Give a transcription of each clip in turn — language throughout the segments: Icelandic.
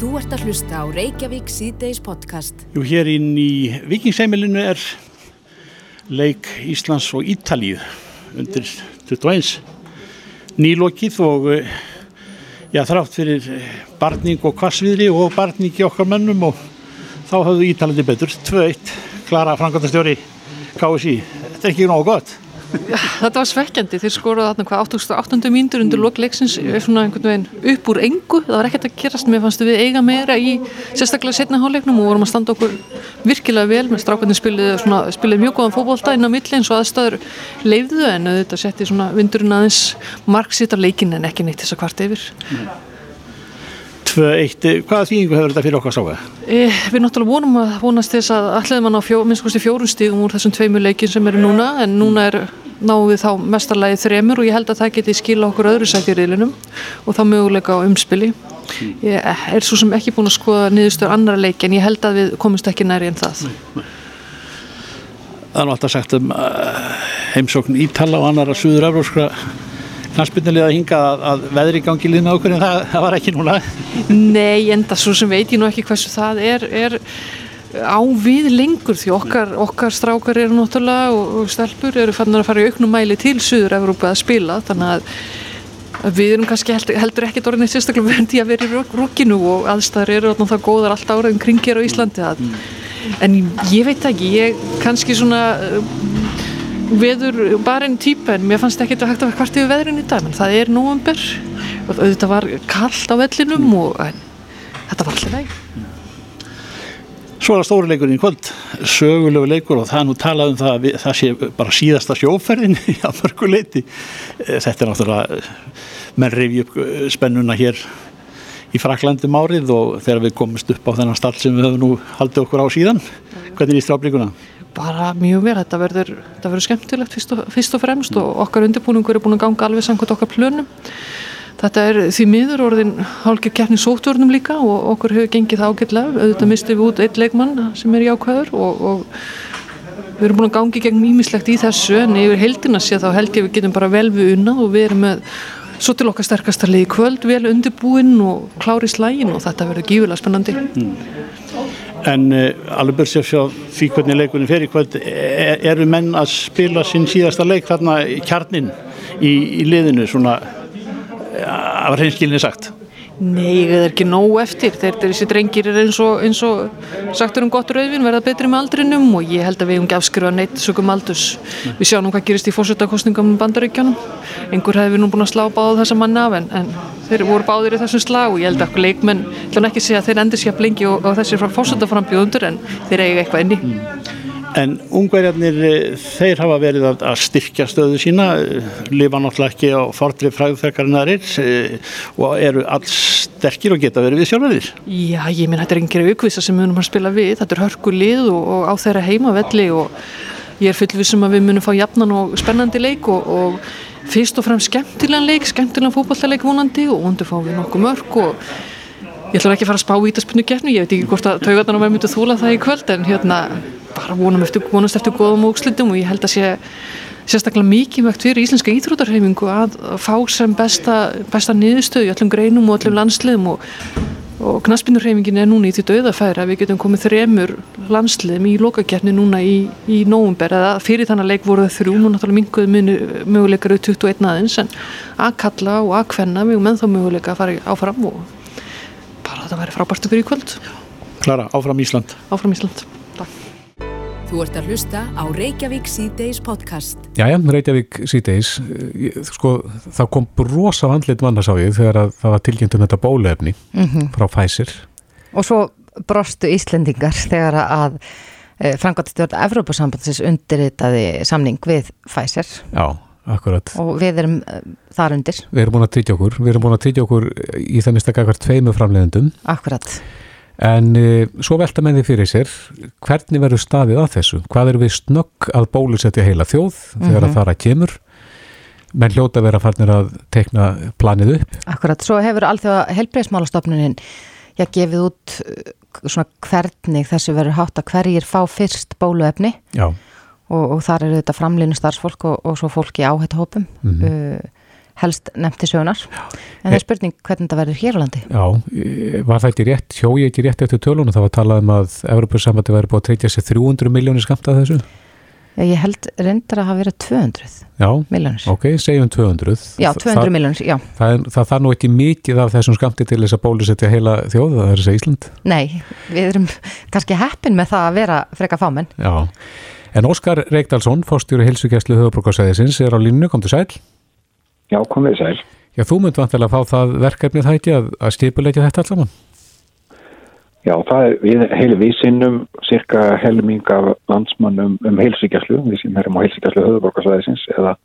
Þú ert að hlusta á Reykjavík síðdeis podcast. Jú, hér inn í Vikingsheimilinu er leik Íslands og Ítalíu undir 21 nýlokið og eh, já, þrátt fyrir eh, barning og kvassviðri og barning í okkar mönnum og þá hafðu Ítalandi betur 2-1, Klara Frankværtastjóri KSI, þetta er ekki náðu gott þetta var svekkjandi, þeir skoruðu þarna hvað 88. mínútur undir lokleiksins svona einhvern veginn upp úr engu það var ekkert að gerast, mér fannst við eiga meira í sérstaklega setna háleiknum og vorum að standa okkur virkilega vel, með strákvæðin spiliði spilið mjög góðan fókbólta inn á milli eins og aðstæður leifðu en þetta setti svona vindurinn aðeins marksitt á leikin en ekki neitt þess að kvart yfir 2-1, hvaða þýðingu hefur þetta fyrir okkar sága? Eh, við náttúrulega vonum að vonast þess að allir mann á fjó, minnst fjórun stígum úr þessum tveimu leikin sem eru núna en núna er náum við þá mestarlægi þremur og ég held að það geti skila okkur öðru sætt í riðlinum og þá möguleika á umspili. Ég er svo sem ekki búin að skoða niðurstöður annara leiki en ég held að við komumst ekki næri en það. Það er nú alltaf sagt um uh, heimsókn Ítala og annara suður-evróskra knastbyrnilega að hinga að, að veðri gangi lína okkur en það, það var ekki núna. Nei, enda svo sem veit ég nú ekki hversu það er, er á við lengur því okkar, okkar strákar eru náttúrulega og, og stelpur eru fannar að fara í auknum mæli til Suður-Európa að spila þannig að, við erum kannski heldur, heldur ekkert orðinni sérstaklega vendi að vera í rokkinu og aðstæður eru það góðar allt áraðin kring hér á Íslandi að, en ég veit ekki, ég kannski svona veður bara einn típa en mér fannst ekki þetta hægt að vera hvart yfir veðrin í dag en það er nógumber og þetta var kallt á vellinum og þetta var alltaf veg Svo er það stóri leikurinn í kvöld, sögulegu leikur og það er nú talað um það að það sé bara síðasta sjóferðin í að mörgu leiti. Þetta er náttúrulega, menn reyfi upp spennuna hér í Fraklandum árið og þegar við komumst upp á þennan stall sem við höfum nú haldið okkur á síðan. Hvernig er stráflíkuna? Bara mjög vel, þetta verður, þetta verður skemmtilegt fyrst og, fyrst og fremst og okkar undirbúningur er búin að ganga alveg samkvæmt okkar plönum. Þetta er því miður orðin hálkið keppni sótturnum líka og okkur hefur gengið það ágætlega. Auðvitað mistum við út eitt leikmann sem er jákvæður og, og við erum búin að gangi gegn mýmislegt í þessu en yfir heldina sé þá held ég við getum bara vel við unna og við erum með svo til okkar sterkastarlegi kvöld, vel undirbúinn og klári slægin og þetta verður gífilega spennandi. Mm. En uh, alveg börsið sjá því hvernig leikunni fer í kvöld, er, eru menn að spila sinn síðasta leik þarna kjarnin í, í liðinu svona af hreinskilinni sagt Nei, það er ekki nóg eftir þeir þessi drengir er eins og, eins og sagtur um gott rauðvin, verða betri með aldrinum og ég held að við hefum ekki afskrifa neitt sögum aldus. Mm. Við sjáum hvað gerist í fórsöldakostningum um bandaríkjanum einhver hefur nú búin að slá báð þessa manna af en, en þeir voru báðir í þessum slá og ég held að okkur leikmenn, ég ætla ekki að segja að þeir endur sér að blingi og, og þessi frá fórsöldaframbjóðundur en þeir eiga eitthvað enni mm. En ungverjarnir, eh, þeir hafa verið að, að styrkja stöðu sína, eh, lifa náttúrulega ekki á forðlið fræðferkarinnarir eh, og eru alls sterkir og geta verið við sjálfverðir. Já, ég minn, þetta er einhverja aukvisa sem við munum að spila við, þetta er hörkulið og, og á þeirra heimavelli og ég er fullvisum að við munum fá jafnan og spennandi leik og, og fyrst og fremst skemmtilegan leik, skemmtilegan fókbaltaleik vonandi og undir fá við nokkuð mörg og ég ætla ekki að fara að spá í þetta spunnu gefnu, ég veit ekki hvort að taugarnar á mér myndi þúla það í kvöld en hérna bara vonum eftir, vonast eftir góðum ógslutum og ég held að sé sérstaklega mikið mægt fyrir íslenska íþrótarheimingu að fá sem besta, besta niðurstöðu í öllum greinum og öllum landsliðum og, og knaspinurheimingin er núna í því döðafæra við getum komið þremur landsliðum í lokakefni núna í, í nógumber eða fyrir þannig að leik voru það þrjú. Og náttúrulega minguðu möguleikar auð 21 aðeins en að kalla og að kvenna við menn þá möguleika að fara áfram og bara þetta væri frábært fyrir í kvöld. Klara, áfram Ísland. Áfram Ísland Þú ert að hlusta á Reykjavík C-Days podcast. Jæja, Reykjavík C-Days, sko, það kom rosa vandlit mannasáðið þegar það var tilkynntum þetta bólefni mm -hmm. frá Pfizer. Og svo brostu Íslendingar þegar að e, Frankværtistjórn Evrópusambandsins undirritaði samning við Pfizer. Já, akkurat. Og við erum e, þar undir. Við erum búin að tryggja okkur, við erum búin að tryggja okkur í það mista kakar tveimu framleiðendum. Akkurat. En e, svo velta með því fyrir sér, hvernig verður staðið að þessu? Hvað er við snögg að bólusetja heila þjóð þegar mm -hmm. að fara kemur? Menn hljóta vera farnir að tekna planið upp? Akkurat, svo hefur allþjóða helbreyðsmálastofnunin já, gefið út svona hvernig þessu verður hátt að hverjir fá fyrst bóluefni og, og þar eru þetta framlýnu starfsfólk og, og svo fólk í áhættuhópum. Mm -hmm. uh, helst nefnt til sögunar en það er spurning hvernig það verður hér á landi. Já, e, var það ekki rétt, hjó ég ekki rétt eftir tölunum, það var talað um að Evropasambandi væri búið að treytja sér 300 miljónir skamta þessu? Ég held reyndar að hafa verið 200 Já, miljónir ok, segjum 200 Já, 200 miljónir, já. Það, er, það þarf nú ekki mikið af þessum skamti til þess að bólusetja heila þjóð, það er þess að Ísland. Nei, við erum kannski heppin með það að vera freka fámenn. Já, en Óskar Reykdalsson, fórstjóri hilsugjæslu höfubrukarsæðisins, er á línu, kom til sæl Já, komið sæl Já, þú mynd vantilega að fá það verkefnið ekki að, að stipuleikja þetta allavega Já, það er, við, heil, við sinnum cirka helming af landsmannum um heilsugjæslu, við sem erum á heilsugjæslu höfuborgarsvæðisins eða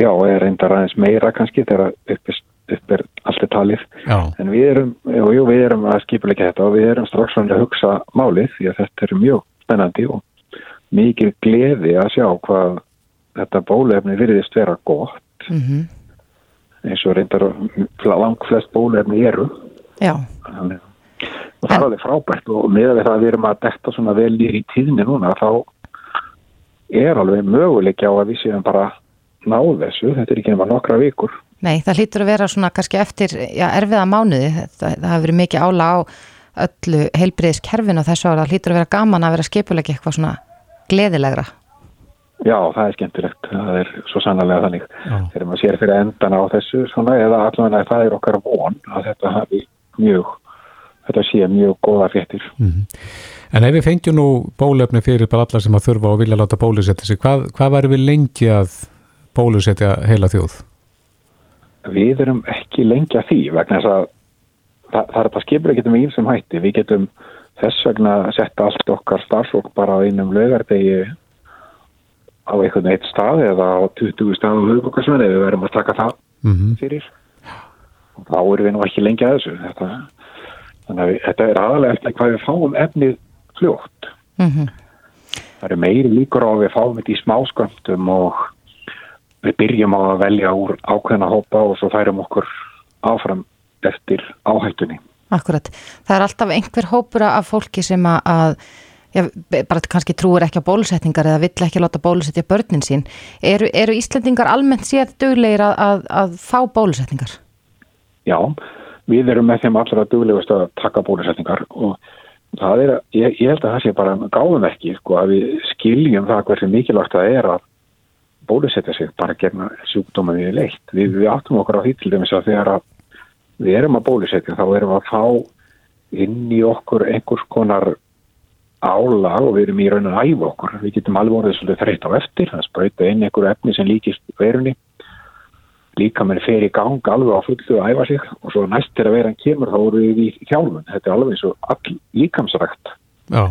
já, er reyndar aðeins meira kannski þegar upp er, upp er allt er talið. Já. En við erum, jú, jú, við erum að skipuleika þetta og við erum strax að hugsa málið því að þetta er mjög spennandi og mikið gleði að sjá hvað þetta bólefni virðist vera gott mm -hmm. eins og reyndar lang flest bólefni eru. Já. Þannig og það er alveg frábært og með að við erum að detta svona vel í tíðinni núna þá er alveg möguleikja á að við séum bara náð þessu, þetta er ekki nema nokkra vikur Nei, það hlýtur að vera svona kannski eftir já, erfiða mánuði, það, það hafi verið mikið ála á öllu heilbriðiskerfin og þessu ára, það hlýtur að vera gaman að vera skipuleiki eitthvað svona gleðilegra Já, það er skemmtilegt það er svo sannlega þannig þegar maður sér fyrir endan á þessu svona, eða allavega það er okkar von að þetta hafi mjög þetta sé mjög góða fréttir. Mm -hmm. En ef við fengjum nú bólefni fyrir bara alla sem að þurfa og vilja láta bólusetja sig, hvað, hvað væri við lengi að bólusetja heila þjóð? Við erum ekki lengi að því vegna þess að það, það er þetta skipur ekki um ín sem hætti. Við getum þess vegna að setja allt okkar starfsók bara á einum lögardegi á einhvern eitt stað eða á 20 stað á höfubokarsvæði við verðum að taka það mm -hmm. fyrir. Og þá erum við nú ekki lengi að þessu. Þetta Þannig að þetta er aðalega eftir hvað við fáum efnið fljótt. Mm -hmm. Það eru meiri líkur á að við fáum þetta í smásköndum og við byrjum á að velja úr ákveðna hópa og svo færum okkur áfram eftir áhættunni. Akkurat. Það er alltaf einhver hópur af fólki sem að, já, bara kannski trúur ekki á bólusetningar eða vill ekki láta bólusetja börnin sín. Eru, eru Íslandingar almennt séð döglegir að, að, að fá bólusetningar? Já, við erum með þeim allra duglegust að taka bólusetningar og það er, ég, ég held að það sé bara gáðum ekki, sko, að við skiljum það hversu mikilvægt það er að bólusetja sig bara gegna sjúkdóma við leitt. Við, við áttum okkur á því til dæmis að þegar að við erum að bólusetja þá erum að fá inn í okkur einhvers konar álag og við erum í raunin að æfa okkur. Við getum alveg orðið svolítið þreytt á eftir, það spröytu inn einhverju efni sem líkist verunni. Líka með fer í gang alveg á fullu að æfa sig og svo næst til að vera hann kemur þá voru við í þjálfun. Þetta er alveg eins og all líkamsrækt. Já,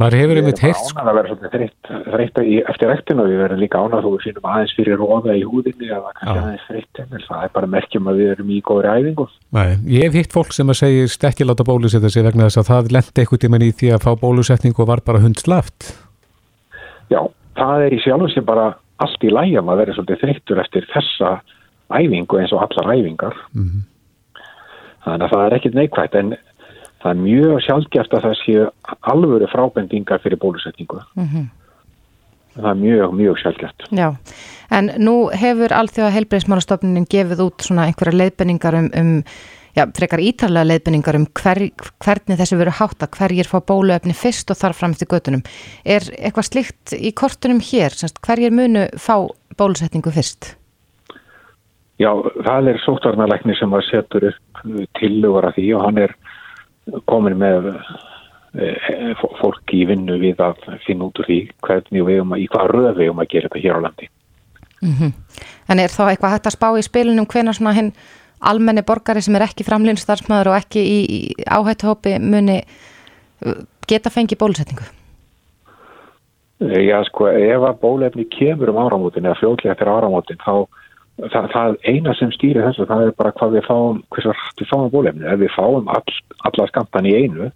maður hefur einmitt heilt Það ánað að vera svolítið þreytt, þreytt eftir rektinu og við verðum líka ánað þú finnum aðeins fyrir róða í húðinni eða kannski aðeins þreytt það er bara merkjum að við erum í góðri æfingu. Nei, ég hef hitt fólk sem að segja ekki láta bólusetja sig vegna þess að það lendi eitthvað tíman í því að fá bólusetning og var bara hundslaft. Já, það er í sjálf sem bara allt í lægjum að vera svolítið þreyttur eftir þessa æfingu eins og allar æfingar. Mm -hmm. þannig að það er ekkit neikvægt en það er mjög sjálfgeft að það séu alvöru frábendingar fyrir bólusetningu mm -hmm. það er mjög, mjög sjálfgeft Já, en nú hefur allþjóða heilbreyðsmálastofnunin gefið út svona einhverja leiðbenningar um, um já, frekar ítalega leiðbenningar um hver, hvernig þessi veru hátta, hverjir fá bóluefni fyrst og þar fram eftir göttunum. Er eitthvað slikt í kortunum hér, semst, hverjir munu fá bólusetningu fyrst? Já, það er sóttarnalækni sem að setur upp tilugur af því og hann er komin með e, fólk í vinnu við að finna út úr því hvernig við um að, í hvað röð við um að gera þetta hér á landi. Mm -hmm. En er þá eitthvað hægt að spá í spilunum hvenar svona hinn almenni borgari sem er ekki framlýnstarsmaður og ekki í, í áhættuhópi muni uh, geta fengið bólusetningu? Já, sko, ef að bólefni kemur um áramótin eða fljóðlega eftir áramótin þá það, það eina sem stýrir þessu það er bara hvað við fáum, hversu rætt við fáum bólefni. Ef við fáum all, alla skampan í einu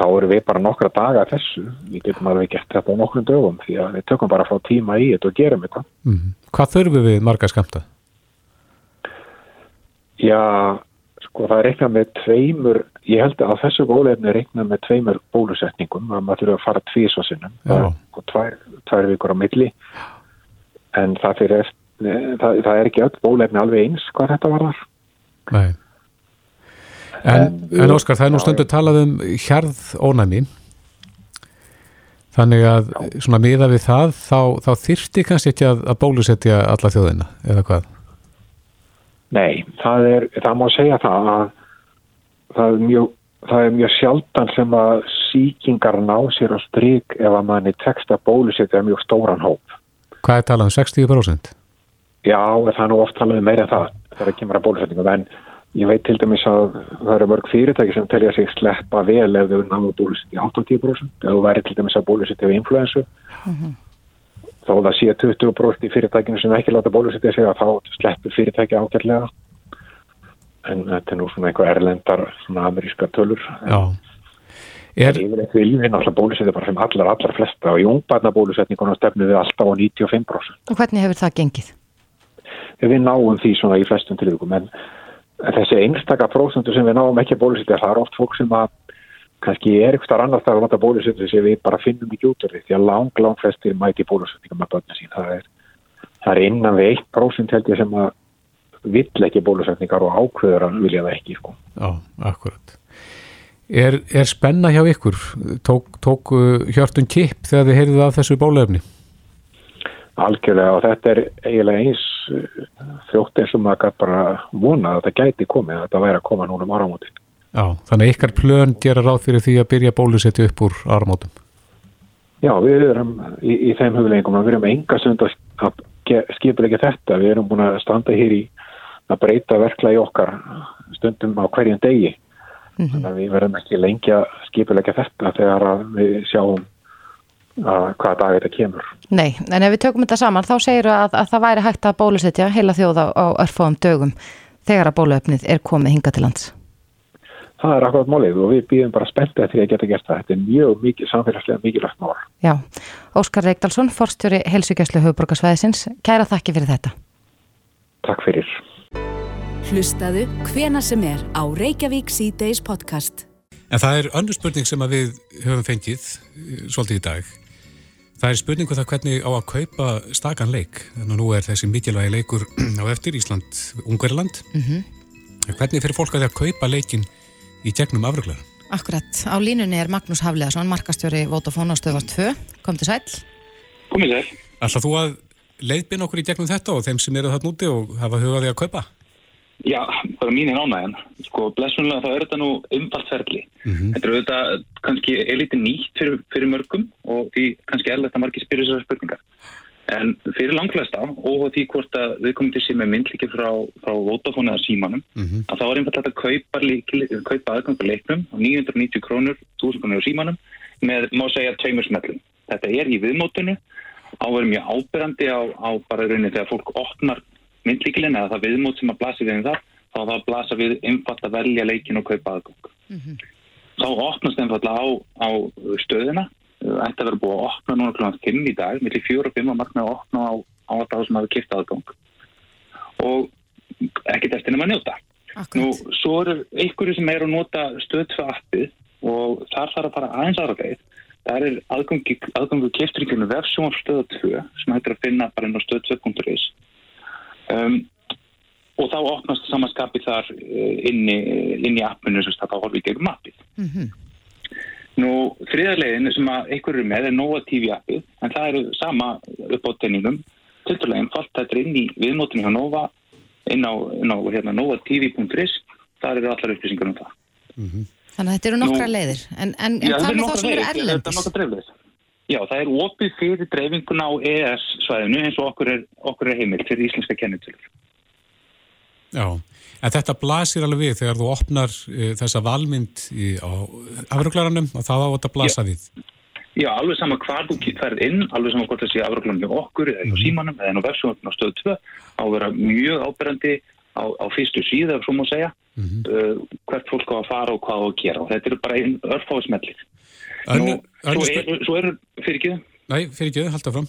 þá eru við bara nokkra daga þessu, við getum alveg gett þetta á nokkrum dögum því að við tökum bara frá tíma í þetta og gerum þetta. Mm -hmm. Hvað þurfum við marga skamta? Já, sko það er reiknað með tveimur, ég held að þessu bólefni er reiknað með tveimur bólusetningum að maður þurfa að fara tvísvarsinnum og tvær, tvær vikur á milli. En það fyrir það, það er ekki öll bólefni alveg eins hvað þetta var þar. Nei. En, en Óskar, það er nú stundu talað um hjarð ónæmi þannig að svona miða við það þá, þá þyrfti kannski ekki að, að bólusetja alla þjóðina, eða hvað? Nei, það er, það má segja það að það er mjög, það er mjög sjaldan sem að síkingar ná sér á stryk ef að manni tekst að bólusetja mjög stóran hóp. Hvað er talað um 60%? Já, það er nú oft talað um meira það þegar það kemur að bólusetningum en ég veit til dæmis að það eru mörg fyrirtæki sem telja sig sleppa vel ef þau náðu bólusetja 80% ef þú væri til dæmis að bólusetja við influensu mm -hmm. þá það sé 20% í fyrirtækinu sem ekki láta bólusetja sig að þá sleppur fyrirtæki ágætlega en þetta er nú svona eitthvað erlendar svona ameríska tölur Já Er... Ég vil ekki lífið náttúrulega bólusetja bara sem allar, allar flesta og í ungbarna bólusetningunum stefnum við alltaf á 95%. Og hvernig hefur það gengið? Við náum því svona í flestum tilvíkum en þessi einstaka prósendur sem við náum ekki að bólusetja það er oft fólk sem að kannski er eitthvað annars þar að nota bólusetja sem við bara finnum ekki út af því að lang, lang flestir mæti bólusetninga með börnum sín það er, það er innan við 1% held ég sem að vill ekki bólusetningar og ákveður að vilja það ekki sko. Já, akkurat Er, er spenna hjá ykkur? Tók, tók hjörtun kipp þegar þið heyrðuð af þessu bólefni? Algjörlega og þetta er eiginlega eins þjótt eins og maður bara vona að þetta gæti komið að þetta væri að koma núna um áramótin. Já, þannig ykkar plön gera ráð fyrir því að byrja bólusetti upp úr áramótum? Já, við erum í, í þeim hugleggingum að við erum enga sund að skipur ekki þetta. Við erum búin að standa hér í að breyta verkla í okkar stundum á hverjum degi. Mm -hmm. Þannig að við verðum ekki lengi að skipulegja þetta þegar við sjáum að hvaða dag þetta kemur. Nei, en ef við tökum þetta saman þá segir að, að það væri hægt að bólusetja heila þjóða á örfáðum dögum þegar að bóluöfnið er komið hinga til lands. Það er akkurat málið og við býðum bara spenntið því að geta gert það. Þetta er mjög mikið, samfélagslega mikilvægt mál. Já, Óskar Reykdalsson, forstjóri Helsugjæslu Hauðborgarsvæðisins, kæra þakki fyrir þetta. Takk fyrir. Hlustaðu hvena sem er á Reykjavík C-Days podcast. En það er öndu spurning sem við höfum fengið svolítið í dag. Það er spurningu það hvernig á að kaupa stakan leik. Að nú er þessi mikilvægi leikur á eftir Ísland, Ungverðland. Mm -hmm. Hvernig fyrir fólk að því að kaupa leikin í gegnum afruglæðan? Akkurat, á línunni er Magnús Hafleðarsson, markastjóri Votafón á stöðvart 2. Kom til sæl. Komið þér. Alltaf þú að leiðbina okkur í gegnum þetta og þeim sem eru þarna úti og hafa hugaði að kaupa? Já, bara mín er ánægjan. Sko, blessunlega þá er þetta nú umfaltferðli. Mm -hmm. Þetta er auðvitað kannski elítið nýtt fyrir, fyrir mörgum og því kannski erlegt að margir spyrja þessar spurningar. En fyrir langflesta og því hvort að við komum til síðan með myndlíkir frá, frá Vodafone eða símanum, mm -hmm. að þá er einfallega að kaupa, kaupa aðgangar leiknum á 990 krónur, 1000 krónur á símanum með, má segja, tveimur smellum. Þetta er í viðmótunu, áverðum mjög ábyrrandi á, á bara rauninni þegar fólk opnar myndlíkilin eða það viðmót sem að blasi við um það, þá það blasa við einfalt að velja leikin og kaupa aðgang. Mm -hmm. Þá opnast einfallega á, á stöðina, þetta verður búið að opna núna kl. 5 í dag, millir 4 og 5 að markna að opna á, á það sem hafa kipt aðgang og ekkert eftir nema að njóta. Akkurat. Nú, svo eru einhverju sem er að nota stöð 2 appið og þar þarf að fara aðeins aðra leið. Það er aðgangu, á stöð 2 sem hættir að finna bara inn á stöð 2.is Um, og þá opnast samanskapið þar inn í, inn í appinu sem það horfið gegn mappið. Mm -hmm. Nú, þriðarlegin sem að einhverju eru með er Nova TV appið, en það eru sama upp á tenningum, tilturlega einfalt, þetta inn í viðmótinu hjá Nova, inn á, inn á hérna, novatv.is, þar eru allar upplýsingar um það. Mm -hmm. Þannig að þetta eru nokkra Nú, leiðir, en, en, en hvað er þá sem eru erlendis? Þetta er nokkra dreifleis. Já, það er opið fyrir dreifinguna á EES-svæðinu eins og okkur er, okkur er heimilt fyrir íslenska kennitölur. Já, en þetta blasir alveg við þegar þú opnar uh, þessa valmynd í, á afruglaranum og það á þetta blasa Já. við. Já, alveg sama hvað þú færð inn, alveg sama hvort þessi afruglaranum hjá okkur eða hjá mm. símanum eða á vefsvöndun á stöðu 2 á að vera mjög áberandi á, á fyrstu síðu, ef svo má segja, mm -hmm. uh, hvert fólk á að fara og hvað á að gera og þetta eru bara einn örfáðismellir. Nú, svo eru, svo eru, fyrir ekki það? Nei, fyrir ekki það, halda fram.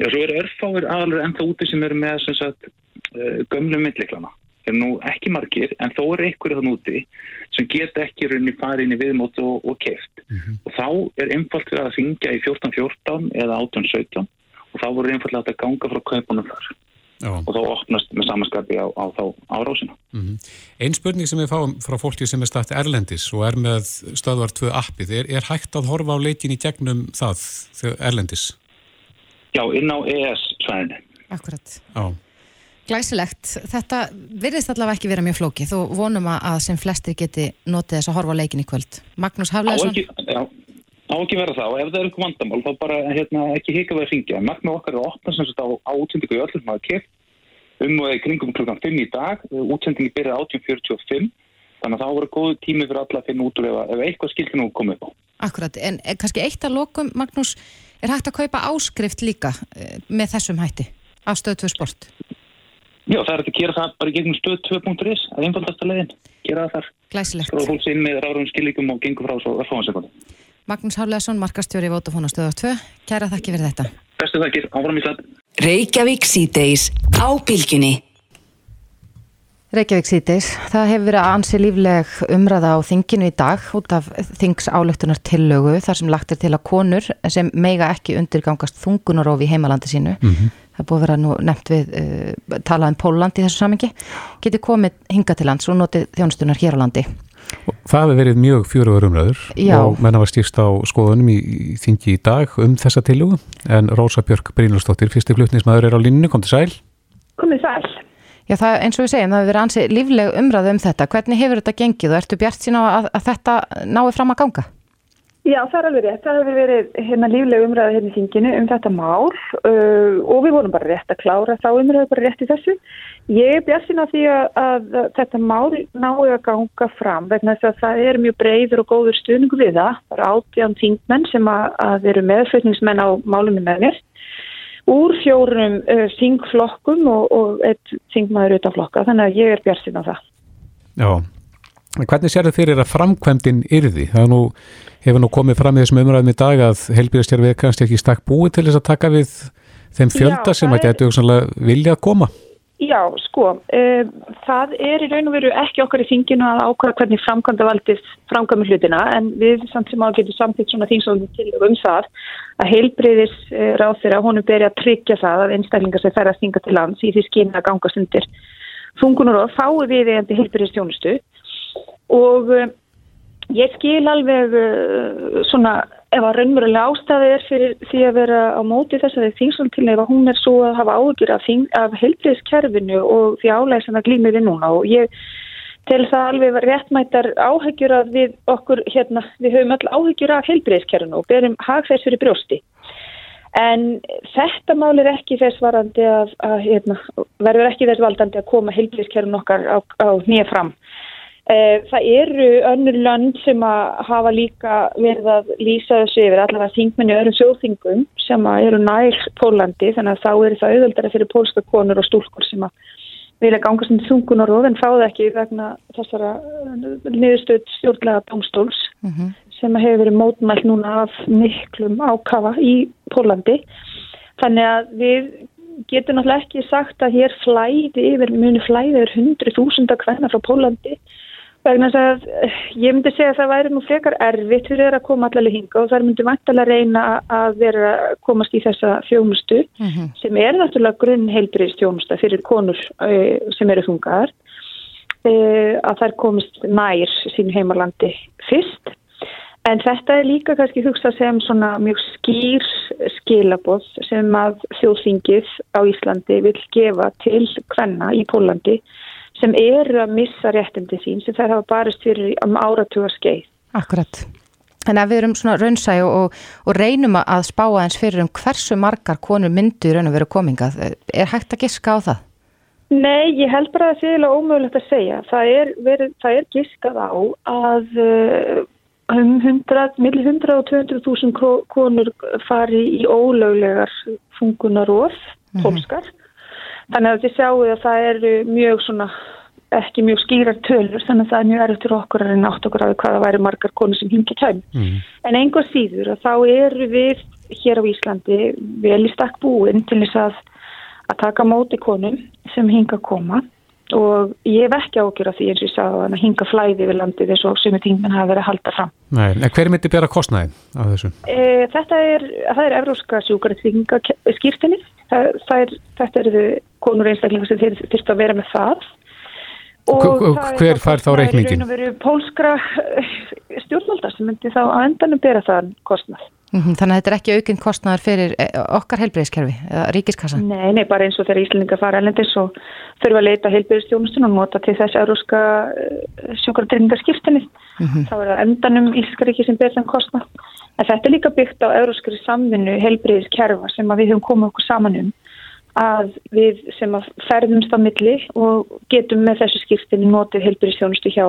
Já, svo eru örfáir aðalur ennþá úti sem eru með sem sagt, uh, gömlu myndleiklana. Það er nú ekki margir, en þó eru einhverju þann úti sem geta ekki rauninni farið inn í viðmót og, og keft. Mm -hmm. Og þá er einfalt við að syngja í 14.14 eða 18.17 og þá voru einfallega að ganga frá kaupunum þar. Já. og þá opnast með samanskapi á, á þá árásina. Mm -hmm. Einn spurning sem við fáum frá fólki sem er stætt Erlendis og er með stöðvar 2 appið, er, er hægt að horfa á leikin í gegnum það Erlendis? Já, inn á ES-svæðinu. Akkurat. Já. Glæsilegt. Þetta virðist allavega ekki vera mjög flóki. Þú vonum að sem flestir geti notið þess að horfa á leikin í kvöld. Magnús Hafleðsson. Já, á ekki vera það og ef það er eitthvað vandamál þá bara hérna, ekki hika við að ringja. Magna okkar er opna sem sagt á, útsendingu í öllum maður kemur um og kringum klukkan 5 í dag, útsendingi byrjaði 18.45 þannig að það voru góðu tími fyrir alla að finna út úr ef, ef eitthvað skildi nú komið upp á. Akkurat, en kannski eitt að lokum, Magnús, er hægt að kaupa áskrift líka eh, með þessum hætti á stöð 2 sport? Já, það er að gera það bara gegnum stöð 2.is að einfaldasta leginn, gera það þar. Glæsilegt. Skráða fólks inn með ráðum skilíkum og gengur frá svo erfáðansefandi. Magnús Hárleðsson, markastjóri í Votafóna stöðu 2, kæra þakki fyrir þetta. Bestu þakkir, áfram í það. Reykjavík síðdeis á bylginni. Reykjavík síðdeis, það hefur verið ansi lífleg umræða á þinginu í dag út af þingsáleiktunar tillögu þar sem lagt er til að konur sem meiga ekki undirgangast þungunarofi í heimalandi sínu, mm -hmm. það búið að vera nú nefnt við uh, talað um Póland í þessu samengi, getur komið hinga til lands og notið þjónustunar hér á landi. Það hefur verið mjög fjöruður umræður Já. og menna var stýrst á skoðunum í, í þingi í dag um þessa tillögu en Rósa Björk Brínlúsdóttir, fyrsti flutnismæður er á línnu, kom til sæl. Komið sæl. Já, það, eins og við segjum, það hefur verið ansi lífleg umræðu um þetta. Hvernig hefur þetta gengið og ertu bjart sína að, að þetta nái fram að ganga? Já, það er alveg rétt. Það hefur verið hérna lífleg umræðu hérna í þinginu um þetta mál uh, og við vorum bara rétt að klára þá umræðu bara rétt í þessu. Ég er bjart sína því að, að þetta mál nái að ganga fram vegna þess að það er mjög breyður og góður stuðningu við það. Það eru átján þingmenn sem að, að eru meðflutningsmenn á málunum með mér úr fjórum uh, þingflokkum og, og eitt þingmaður utan flokka þannig að ég er björnsinn á það. Já, hvernig sér þið fyrir að framkvæmdinn yrði? Það nú, hefur nú komið fram í þessum umræðum í dag að heilbíðastjárfið kannski ekki stakk búið til þess að taka við þeim fjölda Já, sem að getur vilja að koma? Já, sko, uh, það er í raun og veru ekki okkar í þinginu að ákvæða hvernig framkvæmda valdið framkvæmur hlutina en við samt sem á getum samtitt svona þingsáðum til um það að heilbreyðis uh, ráð þeirra honum beri að tryggja það að einstaklingar sem færa að stinga til lands í því skynna að gangast undir fungunur og fái við eða heilbreyðis tjónustu og ég skil alveg svona ef að raunverulega ástæði er fyrir því að vera á móti þessari þingsaltilni ef að hún er svo að hafa áhugjur af, af heilbriðskerfinu og því álæg sem það glýmir við núna. Og ég til það alveg réttmættar áhugjur að við okkur hérna, við höfum öll áhugjur af heilbriðskerfinu og berum hagfærs fyrir brjósti. En þetta mál er ekki þess varandi að, að hérna, verður ekki þess valdandi að koma heilbriðskerfinu okkar á, á nýja fram það eru önnur lönd sem að hafa líka verið að lýsa þessu yfir allavega þingmenni öðrum sjóþingum sem eru nær Pólandi þannig að þá er það auðvöldara fyrir pólska konur og stúlkur sem að vilja gangast um þungunar og en fáða ekki vegna þessara eh, niðurstöð stjórnlega domstóls mm -hmm. sem hefur verið mótmælt núna af miklum ákafa í Pólandi. Þannig að við getum náttúrulega ekki sagt að hér flæði yfir, muni flæði yfir hundru þúsunda hvenna frá Pólandi vegna að eh, ég myndi segja að það væri nú frekar erfitt fyrir þeirra að koma allavega hinga og það myndi vantalega reyna að vera að komast í þessa þjónustu mm -hmm. sem er náttúrulega grunn heilbriðstjónusta fyrir konur uh, sem eru þungar uh, að þær komist nær sín heimalandi fyrst en þetta er líka kannski hugsa sem svona mjög skýr skilaboð sem að þjóðsingið á Íslandi vil gefa til hvenna í Pólandi sem eru að missa réttindi sín sem þær hafa barist fyrir um áratuga skeið. Akkurat. En ef við erum svona raunsæg og, og reynum að spá aðeins fyrir um hversu margar konur myndur raun að vera komingað, er hægt að giska á það? Nei, ég held bara að það er ómögulegt að segja. Það er, verið, það er giskað á að uh, um 100, millir 100 og 200.000 konur fari í ólöglegar fungunarof, tólskar. Mm -hmm. Þannig að þið sjáu að það eru mjög svona, ekki mjög skýrar tölur þannig að það er mjög fyrir okkur að reyna átt okkur af hvaða væri margar konur sem hingi kæm. Mm. En einhver síður að þá eru við hér á Íslandi vel í stakk búin til þess að, að taka móti konum sem hinga að koma og ég ekki ágjur af því eins og ég sagði að hinga flæði við landið eins og sem er tíminn hafa verið að halda fram. Nei, en hver myndi bera kostnæðin af þessu? E, þetta er, það er Evróska sjúkarþvingaskýrtinni Það, er, þetta eru konur einstaklingar sem þurft að vera með það. Hver fær þá reikningin? Það er raun og veru pólskra eh, stjórnaldar sem myndi þá að endanum bera það kostnað. Mm -hmm, þannig að þetta er ekki aukinn kostnaðar fyrir eh, okkar heilbreyðskerfi, eða ríkiskassan? Nei, nei, bara eins og þegar Íslandingar fara elendis og þurfa að leita heilbreyðstjónustun og nota til þess euróska uh, sjúkardreiningarskiptinni. Mm -hmm. Þá er það endanum Íslandska ríki sem ber þann kostnað. En þetta er líka byggt á euróskari samvinnu heilbreyðskerfa sem við höfum komið okkur saman um að við sem að ferðumst á milli og getum með þessu skiptinni notið heilbreyðstjónustu hjá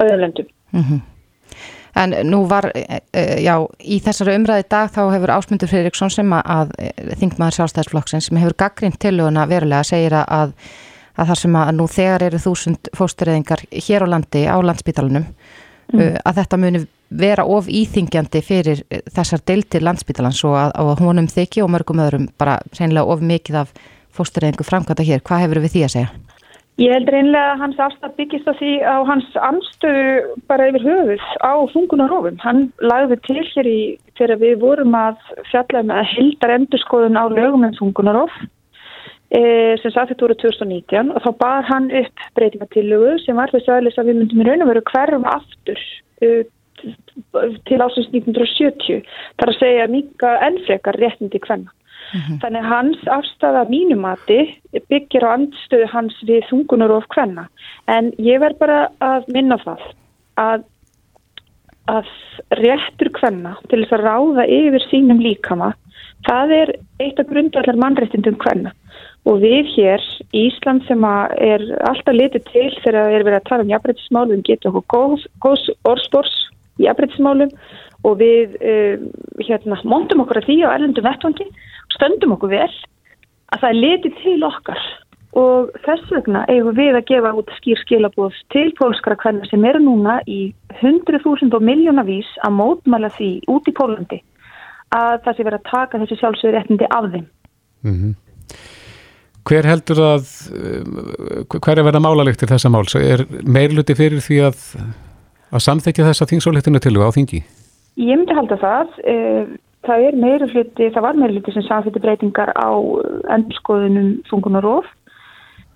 öðurlöndum. Mm -hmm. En nú var, já, í þessari umræði dag þá hefur Ásmundur Fredriksson sem að þingmaður sjálfstæðisflokksins sem hefur gaggrind tiluguna verulega segir að, að þar sem að nú þegar eru þúsund fóstureyðingar hér á landi á landsbítalunum mm. að þetta muni vera of íþingjandi fyrir þessar deiltir landsbítalans og að, að honum þykji og mörgum öðrum bara reynilega of mikið af fóstureyðingu framkvæmda hér. Hvað hefur við því að segja? Ég held reynlega að hans afstæð byggist á því á hans anstöðu bara yfir höfuð á fungunarófum. Hann lagði til hér í þegar við vorum að fjalla með um heldar endurskoðun á lögum en fungunaróf e, sem sagt þetta voru 2019 og þá bar hann upp breytingatillögu sem var þess aðlis að við myndum í raun og veru hverfa aftur e, til ásins 1970 þar að segja mika ennfrekar réttindi hvenna. Mm -hmm. Þannig hans afstæða mínumati byggir á andstöðu hans við þungunar og hvenna. En ég verð bara að minna það að, að réttur hvenna til þess að ráða yfir sínum líkama, það er eitt af grundvallar mannréttindum hvenna. Og við hér í Ísland sem er alltaf litið til þegar við erum verið að tala um jafnbrytismálum, við getum okkur góðs, orðspórs í jafnbrytismálum og við um, hérna, mondum okkur að því á erlendum vettvangi stöndum okkur vel að það er litið til okkar og þess vegna eigum við að gefa út skýr skilabóð til pólskara hvernig sem eru núna í 100.000 og miljónavís að mótmæla því út í Pólandi að það sé verið að taka þessi sjálfsögur réttindi af þeim. Mm -hmm. Hver heldur að, hver er verið að mála líkt til þessa máls? Er meirluti fyrir því að, að samþekja þessa þingsóliktinu til á þingi? Ég myndi halda það. Það er meira hluti, það var meira hluti sem samfittu breytingar á endurskoðunum þungunarof.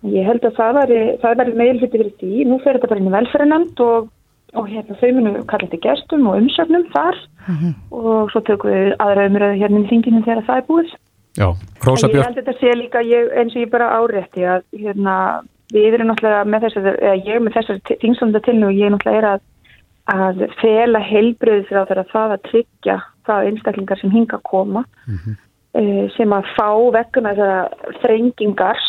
Ég held að það væri meira hluti fyrir því. Nú fer þetta bara inn í velferðinand og, og hérna þau munum kalla þetta gestum og umsögnum þar mm -hmm. og svo tökum við aðra umröðu hérna í þinginu þegar það er búið. Já, Rósa Björn. Ég held að þetta sé líka ég, eins og ég bara árétti að hérna, við erum náttúrulega með þessar, eða ég með þessar þingstofnda tilnú og ég náttúrulega er að að fela heilbröðis á þeirra það að tryggja það einstaklingar sem hinga að koma mm -hmm. sem að fá vekkuna þeirra þrengingar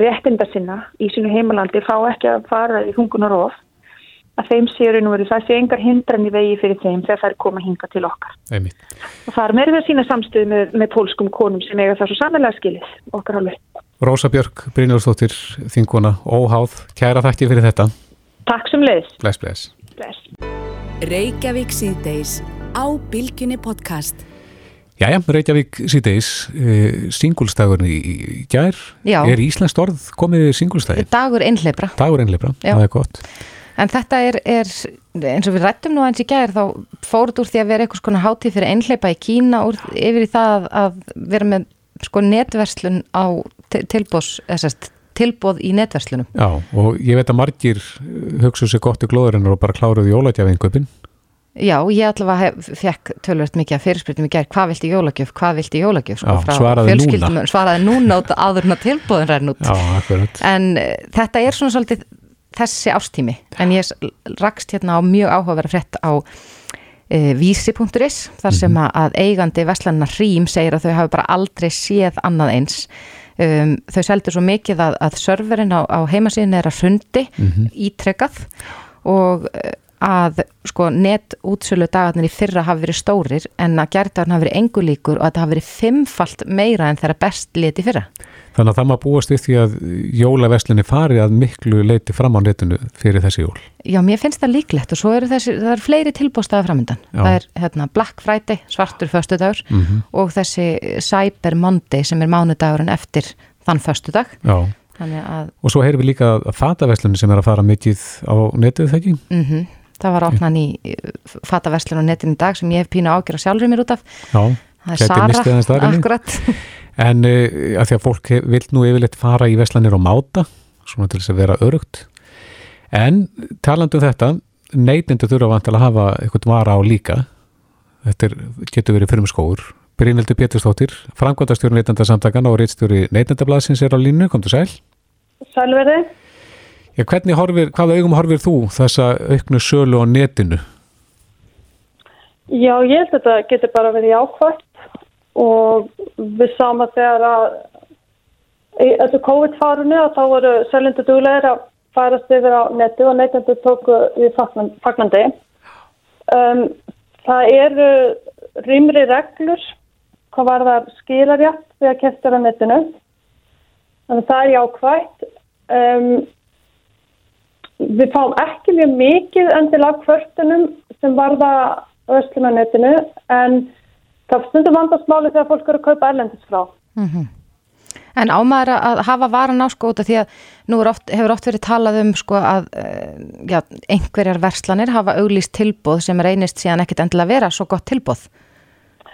réttinda sinna í sínu heimalandi fá ekki að fara í hungunar of að þeim séu nú verið það sé engar hindran í vegi fyrir þeim þegar þær koma hinga til okkar. Einmitt. og það er meira við sína samstöðu með, með pólskum konum sem eiga það svo sannlega skilið okkar alveg Rósa Björk, Brynjóðsdóttir, Þingona Óháð, kæra þakki fyrir þetta. Takk sem leiðis Bless, bless. Reykjavík síðdeis á Bilginni podcast. Jæja, Reykjavík síðdeis e, singulstagurinn í gær. Já. er Íslands orð komið singulstagir? Dagur einhleipra Dagur einhleipra, það er gott En þetta er, er eins og við rættum nú eins í gær þá fóruð úr því að vera einhvers konar hátíð fyrir einhleipa í Kína úr, yfir í það að vera með sko netverslun á tilbós, þessast tilbóð í netverslunum. Já, og ég veit að margir hugsuð sér gott í glóðurinnar og bara kláruð jólætjafinköpin. Já, ég allavega fekk tölvöld mikið að fyrirspyrtum í gerð, hvað vilt í jólagjöf, hvað vilt í jólagjöf, sko, Já, svaraði núna. Svaraði núna át aðurna tilbóðin ræðin út. Já, akkurat. En uh, þetta er svona svolítið þessi ástími, en ég rakst hérna á mjög áhugaverða frétt á uh, vísi.is, þar sem -hmm. að eigandi Vestlanna Hrím segir að þau hafi bara aldrei séð annað eins Um, þau seldur svo mikið að, að serverinn á, á heimasíðin er að hrundi mm -hmm. ítrekkað og að sko net útsölu dagarnir í fyrra hafi verið stórir en að gerðarinn hafi verið engu líkur og að það hafi verið fimmfalt meira en þeirra best liti fyrra. Þannig að það maður búast upp því að jólaverslinni fari að miklu leiti fram á netinu fyrir þessi jól. Já, mér finnst það líklegt og svo eru þessi, það eru fleiri tilbústaða framöndan. Það er hérna, Black Friday, svartur föstudagur mm -hmm. og þessi Cyber Monday sem er mánudagurinn eftir þann föstudag. Já. Að... Og svo heyrum við líka að fataverslunni sem er að fara mikið á netið þegar ekki? Mm. Það var opnan í fataverslun á netinu í dag sem ég hef pínu ágjör að sjálfur mér út af. Já, það er Sara, akkurat. En uh, að því að fólk vill nú yfirleitt fara í veslanir og máta, svona til þess að vera örugt. En talandi um þetta, neytindu þurfa vant að hafa eitthvað vara á líka. Þetta er, getur verið fyrir með skóur. Brynildur Péturstóttir, framkvæmdastjóri neytendasamtakana og reitstjóri neytendablasins er á línu, kom til sæl. Sælverði. Já, hvernig horfir, hvaða augum horfir þú þessa auknu sölu á netinu? Já, ég held að þetta getur bara verið jákvæmt og við sáum að þegar að þessu COVID-farunu þá voru seljendur duglegir að færast yfir á netu og neytendur tóku við fagnan- fagnandi. Um, það eru rýmri reglur hvað var það skilarjátt við að kefta á netinu. Þannig að það er jákvægt. Um, við fáum ekki mjög mikið endilega kvörtunum sem varða verslunarnetinu en það stundum vandast máli þegar fólk eru að kaupa erlendis frá. En ámaður að hafa varan á sko út af því að nú oft, hefur oft verið talað um sko að eh, já, einhverjar verslanir hafa auglýst tilbóð sem reynist síðan ekkit endilega vera svo gott tilbóð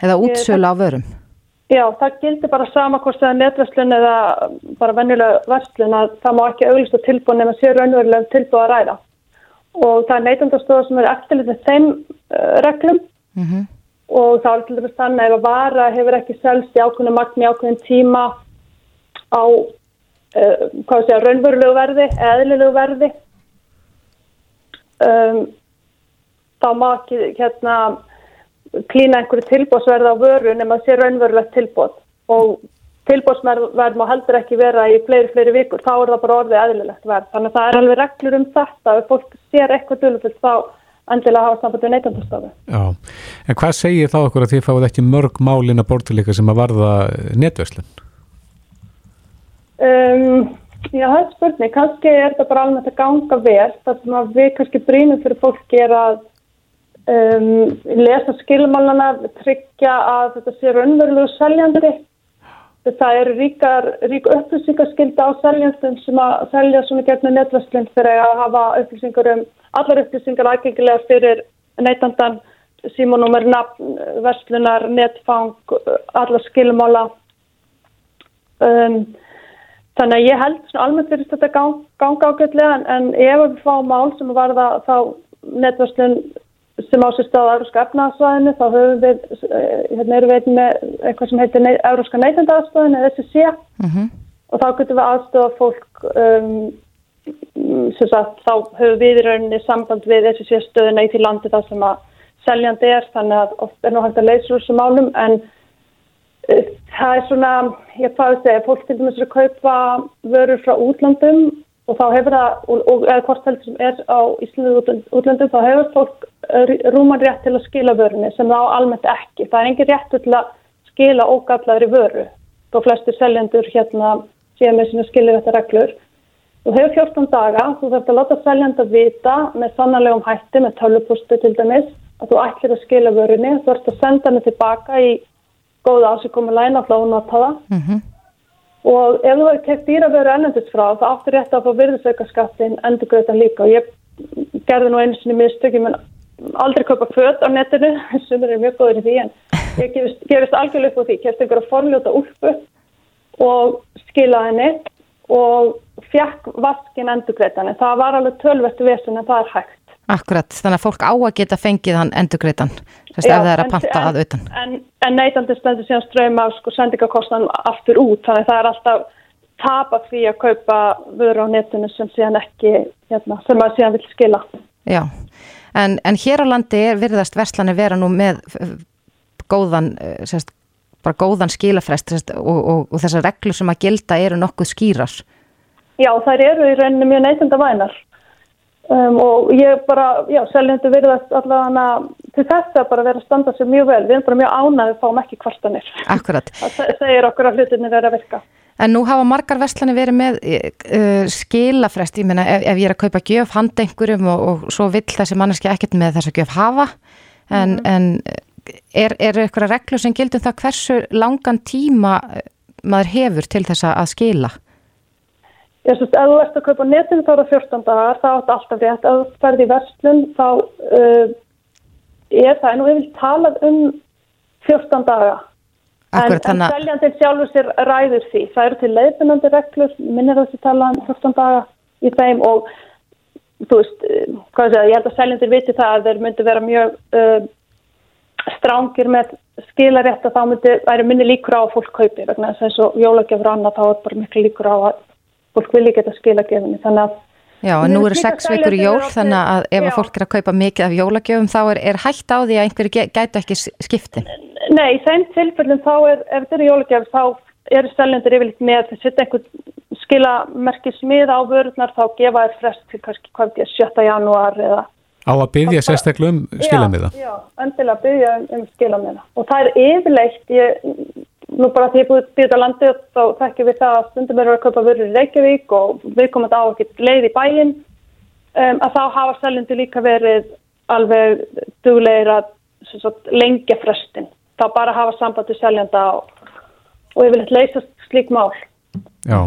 eða útsölu á vörum. Já, það gildir bara sama hvort það er netverslun eða bara venjulega verslun að það má ekki auglýsta tilbúð nema sér raunverulega tilbúð að ræða. Og það er neytandastöða sem er eftirlitið þeim uh, reglum Mm og það er til dæmis þannig ef að vara hefur ekki selst í ákveðinu magni í ákveðin tíma á uh, hvað sé að raunverulegu verði eðlilegu verði um, þá má ekki hérna klína einhverju tilbóðsverð á vöru nema að sé raunverulegt tilbóð og tilbóðsverð má heldur ekki vera í fleiri, fleiri vikur, þá er það bara orðið eðlilegt verð. Þannig að það er alveg reglur um þetta ef fólk sér eitthvað dulufullt þá endilega hafa samband við neytandastofu. Já, en hvað segir þá okkur að þið fáið ekki mörg málin að bortileika sem að varða netverslun? Um, já, það er spurning. Kannski er þetta bara alveg að ganga vel. Það sem að við kannski brínum fyrir fólki er að um, lesa skilmálana, tryggja að þetta sé raunverulegu seljandi. Það eru rík upplýsingarskylda á seljandum sem að selja svona gegn netverslun fyrir að hafa upplýsingar um allar upplýsingar aðgengilega fyrir neytandan, símónúmer, nafn, verslunar, netfang, allar skilmála. Um, Þannig að ég held svona almennt fyrir þetta gang, ganga ágætlega en, en ef við fáum mál sem varða þá netverslun sem á sér stáð á Európska efnaðarsvæðinu þá höfum við, eh, hérna erum við með eitthvað sem heitir Európska neytendaarsvæðinu eða SSC -hmm. og þá getum við aðstofa fólk um, sem sagt þá höfum við í rauninni samband við SSC stöðuna í því landi þar sem að seljandi er þannig að oft er nú hægt að leysa úr þessum málum en Uh, Það er svona, ég að segja, fólk til dæmis að kaupa vörur frá útlandum og þá hefur það, og, eða hvort heldur sem er á Íslandi útlandum, þá hefur fólk uh, rúman rétt til að skila vörunni sem það á almennt ekki. Það er engin rétt til að skila ógallaðri vöru. Þá flestir seljendur hérna síðan með sína skilja þetta reglur. Þú hefur 14 daga, þú þarf að láta seljenda vita með sannarlegum hætti, með tölupostu til dæmis, að þú ætlir að skila vörunni, þú ert að senda henni tilbaka í góða ásíkomulæn að flá nota það Mhm. Og ef þú hefur keft dýravöru ennendis frá þá áttu rétt að fá virðisaukaskattin endur greiðan líka. Og ég gerði nú einu sinni mistök, ég mun aldrei kaupa föt á netinu sem er mjög góður í því en ég gefist, gefist algjörlega upp á því, keft einhverja formljóta úlpu og skila henni og fjekk vaskin endur greiðan en það var alveg tölvert vesen en það er hægt Akkurat, þannig að fólk á að geta fengið hann endurgreitan, þess að það er að panta en- að utan. En, en neytandi stendur síðan ströyma sko, sendingakostnan aftur út, þannig að það er alltaf tapa því að kaupa vöru á netinu sem síðan ekki, hérna, sem maður síðan vil skila. Já, en, en hér á landi er virðast verslanir vera nú með eh, góðan, eh, sérst, bara góðan skilafrest sérst, og, og, og þessar reglur sem að gilda eru nokkuð skýrar. Já, þær eru í rauninni mjög neytanda vænar. Um, og ég bara, já, seljendur virðast allavega til þess að bara vera að standa sér mjög vel. Við erum bara mjög ánægð að fáum ekki kvartanir. Akkurat. Það se- segir okkur að hlutinir er að virka. En nú hafa margar verslanir verið með uh, skilafrest, ég meina ef, ef ég er að kaupa gjöf handa einhverjum og, og svo vill þessi manneski ekkert með þessa gjöf hafa, en, en er, er eitthvað reglur sem gildum það hversu langan tíma eh, maður hefur til þess að skila? Ég syns, ef þú ert að kaupa netinu þá er það 14 dagar, þá er þetta alltaf rétt. Ef þú ferði í verslun þá uh, er það, en nú ég vil talað um 14 daga. Akkurat, en, en þannig að- seljandinn sjálfur sér ræður því. Það eru til leiðbunandi reglur, minnir þessi tala um 14 daga í þeim og þú veist, eh, hvað sé það, ég held að seljandir viti það að þeir myndi vera mjög uh, strángir með skilarétt að þá myndi væri minni líkur á að fólk kaupi vegna þess að eins og jólagjafur annað þá er bara miklu líkur á að fólk vilji geta skilagjöfinni þannig að Já, en nú eru sex vikur í jól þannig að ef að Já. fólk er að kaupa mikið af jólagjöfum þá er, er hægt á því að einhverju gætu ekki skipti. Nei, í þeim tilfellum þá er, ef þetta eru jólagjafur þá eru seljandir yfirleitt með að setja einhvern skilamerki smið á vörurnar þá gefa þér frest til kannski hvað ekki 7. janúar eða Á að byggja sérstaklega um skilamiða. Já, já, endilega byggja um, um skilamiða og það er yfirleitt ég, nú bara því ég búið býðið á landi þá þekkjum við það að stundum eru að kaupa vörur í Reykjavík og við komum á ekkert leið í bæinn um, að þá hafa seljundi líka verið alveg duglegir að sagt, lengja frestin þá bara hafa samband til seljanda og, og yfirleitt leysast slík mál Já.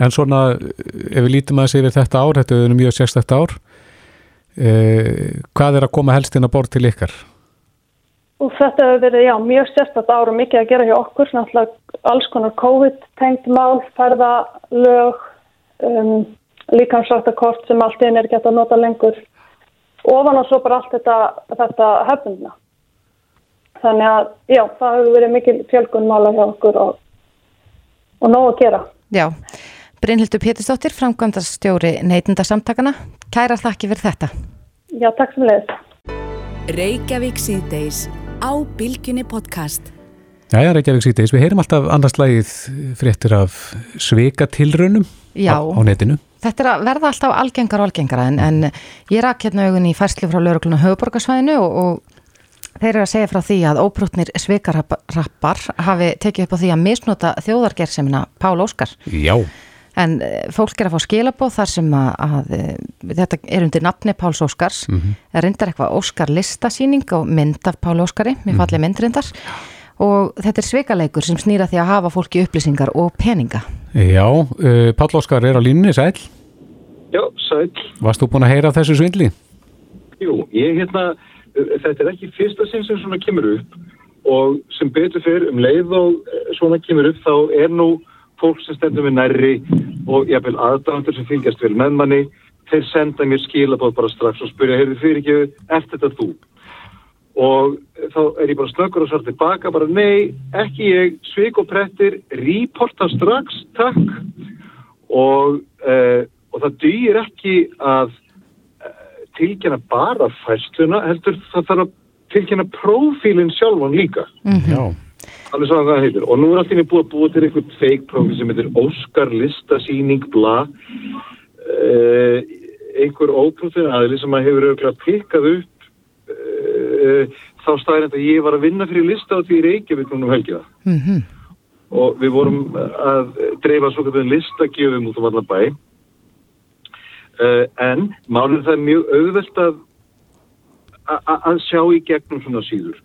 En svona, ef við lítum að þessi yfir þetta ár, þetta er mjög sérstætt ár, eh, hvað er að koma helst inn að borð til ykkar? Og þetta hefur verið, já, mjög sérstætt ára mikið að gera hjá okkur, náttúrulega alls konar COVID-tengt mál, ferðalög, um, líkansrættakort sem allt einn er gett að nota lengur, ofan og svo bara allt þetta, þetta hefnuna. Þannig að, já, það hefur verið mikil fjölgun mála hjá okkur og, og nóg að gera. Já, Brynhildur Pétursdóttir, framkvæmdastjóri neytundasamtakana. Kæra þakki fyrir þetta. Já, takk sem leiðis. Reykjavík síðdeis á Bilginni podcast. Jæja, Reykjavík síðdeis, við heyrum alltaf annars lagið fréttir af sveika tilraunum Já. á, á netinu. Þetta er að verða alltaf algengar og algengara en, en ég rak hérna augun í færslu frá laurugluna höfuborgarsvæðinu og, og þeir eru að segja frá því að óbrútnir svikarrappar hafi tekið upp á því að misnota þjóðargerðsemina Pál Óskar. Já. En eh, fólk er að fá skilabóð þar sem að, að eh, þetta er undir nafni Páls Óskars. Mhm. Það reyndar eitthvað Óskar listasýning og mynd af Pál Óskari, mér Mhm. falli mynd reyndar. Og þetta er svikaleikur sem snýra því að hafa fólki upplýsingar og peninga. Já, uh, Páll Óskar er á línunni, sæl. Já, sæl. Varst þú búin að heyra þessu svindli? Jú, ég hérna, þetta er ekki fyrsta sinn sem svona kemur upp og sem betur fyrir um leið og svona kemur upp þá er nú fólk sem stendur með nærri og jafnvel aðdæmandur sem fylgjast vel með manni, þeir senda mér skilabóð bara strax og spyrja, heyrðu fyrir ekki eftir þetta þú? Og þá er ég bara snöggur og svar tilbaka, bara nei, ekki ég, svik og prettir, reporta strax, takk. Og, uh, og það dýr ekki að tilkynna bara færsluna, heldur það þarf að tilkynna prófílinn sjálfan líka. Já. Alveg svo hvað heitir. Og nú er allt í búið að búið til einhvern fake prófíl sem heitir Óskar listasýning bla. Uh, einhver óprúfin aðli sem að hefur auðvitað pikkað upp uh, þá staðir að ég var að vinna fyrir lista á því í Reykjavík núna um helgina Mm og við vorum að dreifa svo kallum listagjöfum út um allan bæ uh, en málið það er mjög auðvelt að að sjá í gegnum svona síður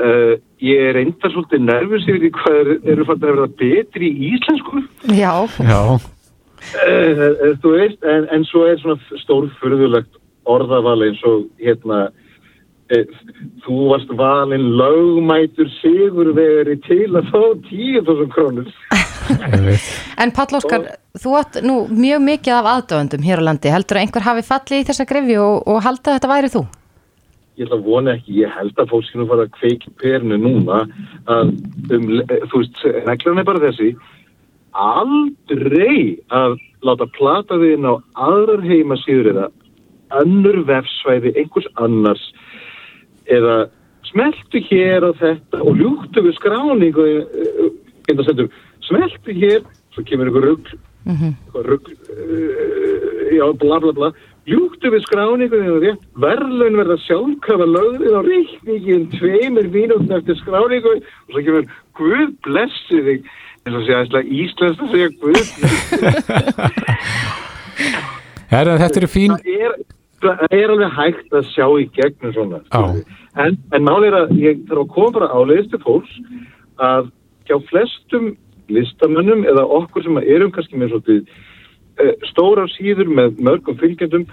uh, ég er reyndar svolítið nervus yfir því hvað er, eru fannst að verða betri í íslensku Já. Já. uh, þú veist, en, en svo er svona stórfurðulegt orðaval eins og hérna þú varst valinn lögmætur sigurvegari til að fá 10.000 krónur En Páll Óskar, þú átt nú mjög mikið af aðdöfundum hér á landi. Heldur að einhver hafi fallið í þessa grefju og, og halda að þetta væri þú? Ég ætla að vona ekki, ég held að fólk skilum fara að kveiki perinu núna að um, eh, þú veist, reglan er bara þessi. Aldrei að láta plata þig inn á aðrar heimasýður eða önnur vefsvæði einhvers annars eða smeltu hér á þetta og ljúktu við skráningu einnig að sendur, smeltu hér svo kemur einhver rugg eitthvað rugg uh, já, bla bla bla ljúktu við skráningu þegar rétt verðlun verða sjálfkafa lögðið á reikningin tveimur mínútin eftir skráningu. Og svo kemur Guð blessi þig. Eins og segja íslensk að segja Guð Herra, þetta eru fín... það er, það er alveg hægt að sjá í gegnum svona Já. en, en máli er að ég þarf að koma bara áleiðis til fólks að hjá flestum listamönnum eða okkur sem erum kannski með svolítið uh, stórar síður með mörgum fylgjendum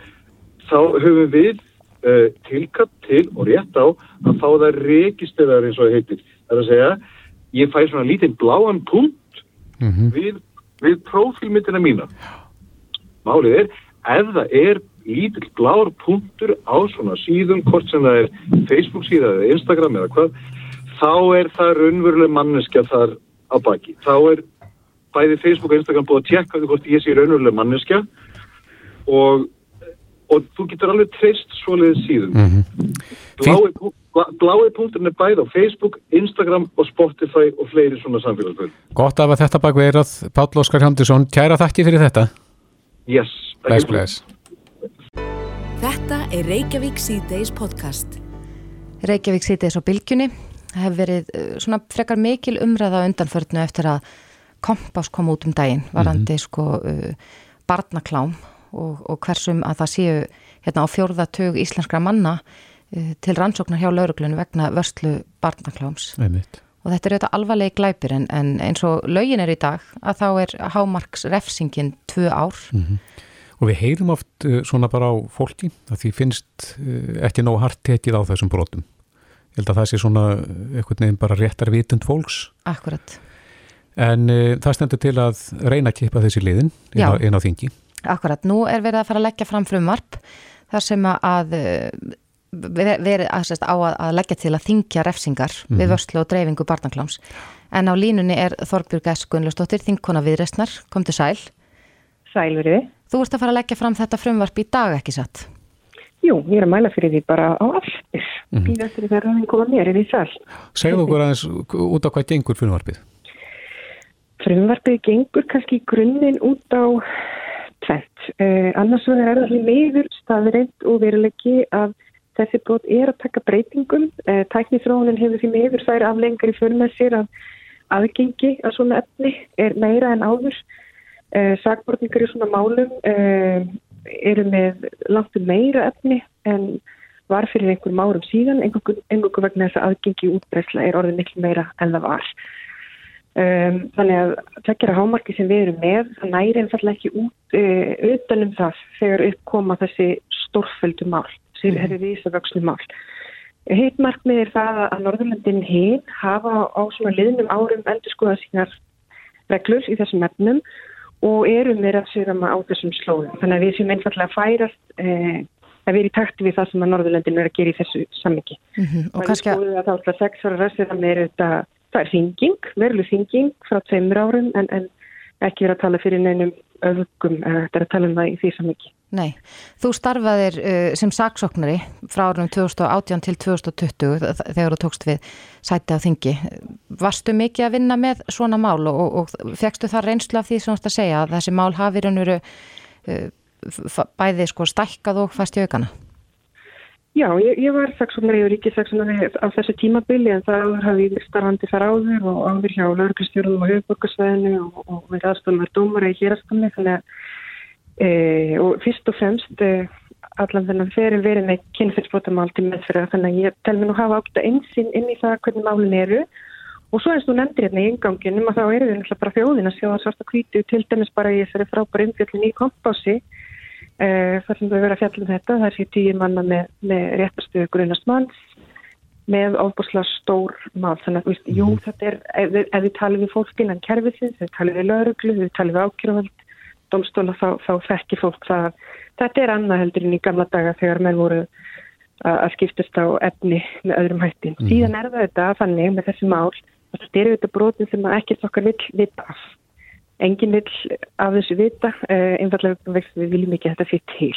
þá höfum við uh, tilkatt til og rétt á að fá það registreraður eins og heitir. Það er að segja ég fæ svona lítið bláan punkt við, við prófílmyndina mína. Málið er, ef það er lítill blár punktur á svona síðum, hvort sem það er Facebook síða eða Instagram eða hvað, þá er það raunveruleg manneskja þar á baki. Þá er bæði Facebook og Instagram búið að tjekka því hvort ég sé raunveruleg manneskja og, og þú getur alveg treyst svoleiðið síðum. Mhm. Blái, pú- blá- blái punkturinn er bæði á Facebook, Instagram og Spotify og fleiri svona samfélagsfjöld. Gott af að þetta bak veirað, Páll Óskar Hjándisson, kæra þakki fyrir þetta. Yes. Bless, bless. Þetta er Reykjavík C-Days podcast. Reykjavík sítið á bylgjunni. Það hefur verið uh, svona frekar mikil umræða undanförnu eftir að kompás kom út um daginn varandi sko uh, barnaklám og, og hversum að það séu hérna á fjórðatug íslenskra manna uh, til rannsóknar hjá lauruglunum vegna vörslu barnakláms. Einmitt. Og þetta er auðvitað alvarlegi glæpir en, en eins og lögin er í dag að þá er hámarks refsingin tvö ár. Og við heyrum oft uh, svona bara á fólki að því finnst uh, ekki nóg hart tekið á þessum brotum. Ég held að það sé svona uh, einhvern veginn bara réttar vitund fólks. Akkurat. En uh, það stendur til að reyna að kippa þessi liðin inn á, inn á þingi. Akkurat, nú er verið að fara að leggja fram frumvarp þar sem að ver- verið að, sérst, á að, að leggja til að þingja refsingar við vörslu og dreifingu barnakláms. En á línunni er Þorbjörg S. Gunnlustóttir, þingkona viðreistnar, kom til sæl. Sælveri. Þú ert að fara að leggja fram þetta frumvarp í dag, ekki satt? Jú, ég er að mæla fyrir því bara á aftur. Mm -hmm. eftir því þegar hann koma mér er í sæl. Segðu okkur aðeins út á hvað gengur frumvarpið. Frumvarpið gengur kannski í grunninn út á tvent. Uh, annars er það því meður staðreind og veruleiki að þessi brot er að taka breytingum. Uh, tæknifrónin hefur því meður þær aflengar í för með sér að aðgengi að svona efni er meira en áður. Uh, Sakbortningar í svona málum uh, eru með langt um meira efni en var fyrir einhverjum árum síðan, einhverjum vegna þess að aðgengi útbreysla er orðið miklu meira en það var. Um, þannig að tveggjara hámarki sem við erum með, það næri einfallega ekki út uh, utanum það þegar uppkoma þessi stórföldu mál, þessi mm. -hmm. rísavökslu mál. Hitt markmið er það að Norðurlandin hinn hafa á svona liðnum árum endur skoða sínar reglur í þessum efnum og eru meira að sér á þessum slóðum. Þannig að við séum einfallega að færast uh, að vera í takti við það sem að Norðurlandin er að gera í þessu sammingi. Mm -hmm. Og kannski að það er sex ára að meira þetta, það er þinging, veruleg þinging frá tveimur árum en, en ekki vera að tala fyrir neinum öfugum, þetta er að tala um það í því sammingi. Nei, þú starfaðir uh, sem saksóknari frá árunum 2018 til 2020 þ- þegar þú tókst við sæti á þingi. Varstu mikið að vinna með svona mál og, og, og fegstu það reynslu af því sem þú ert að segja að þessi mál hafi raun og veru uh, bæði sko stækkað og fast í aukana? Já, ég, ég var saksóknari og ríkisaksóknari á þessu tímabili en það áður hafi ég starfandi þar áður og áður hjá lauruglustjórnum og höfuborgarsvæðinu og, og verið aðstofnum að dómara í hérastamni þannig að e, og fyrst og fremst e, allan þennan fyrir verið með kynferðsbrotamál til meðferða þannig að ég tel mér nú hafa átt að einsinn inn í það hvernig málin eru. Og svo eins og nefndir hérna í inganginum að þá eru við náttúrulega bara þjóðin að sjá það svart og hvítu til dæmis bara í þessari frábæri umfjöldin í kompási Sem við verðum að fjalla um þetta, það er sér tíu manna með, með réttastuðu grunast manns með ofbúrslega stór mál, þannig að veist, jú, þetta er ef, ef við talum við fólk innan kerfisins, við talum við lauruglu, við talum við ákjöruvald domstóla, þá, þá þekkir fólk það. Að þetta er annað heldur en í gamla daga þegar menn voru að að skiptast á efni með öðrum hættin. Síðan er það þetta þannig með þessi mál að þetta eru þetta brotin sem að ekkert okkar vill vita af enginn vill af þessu vita uh, einfallega að við viljum ekki að þetta sé til.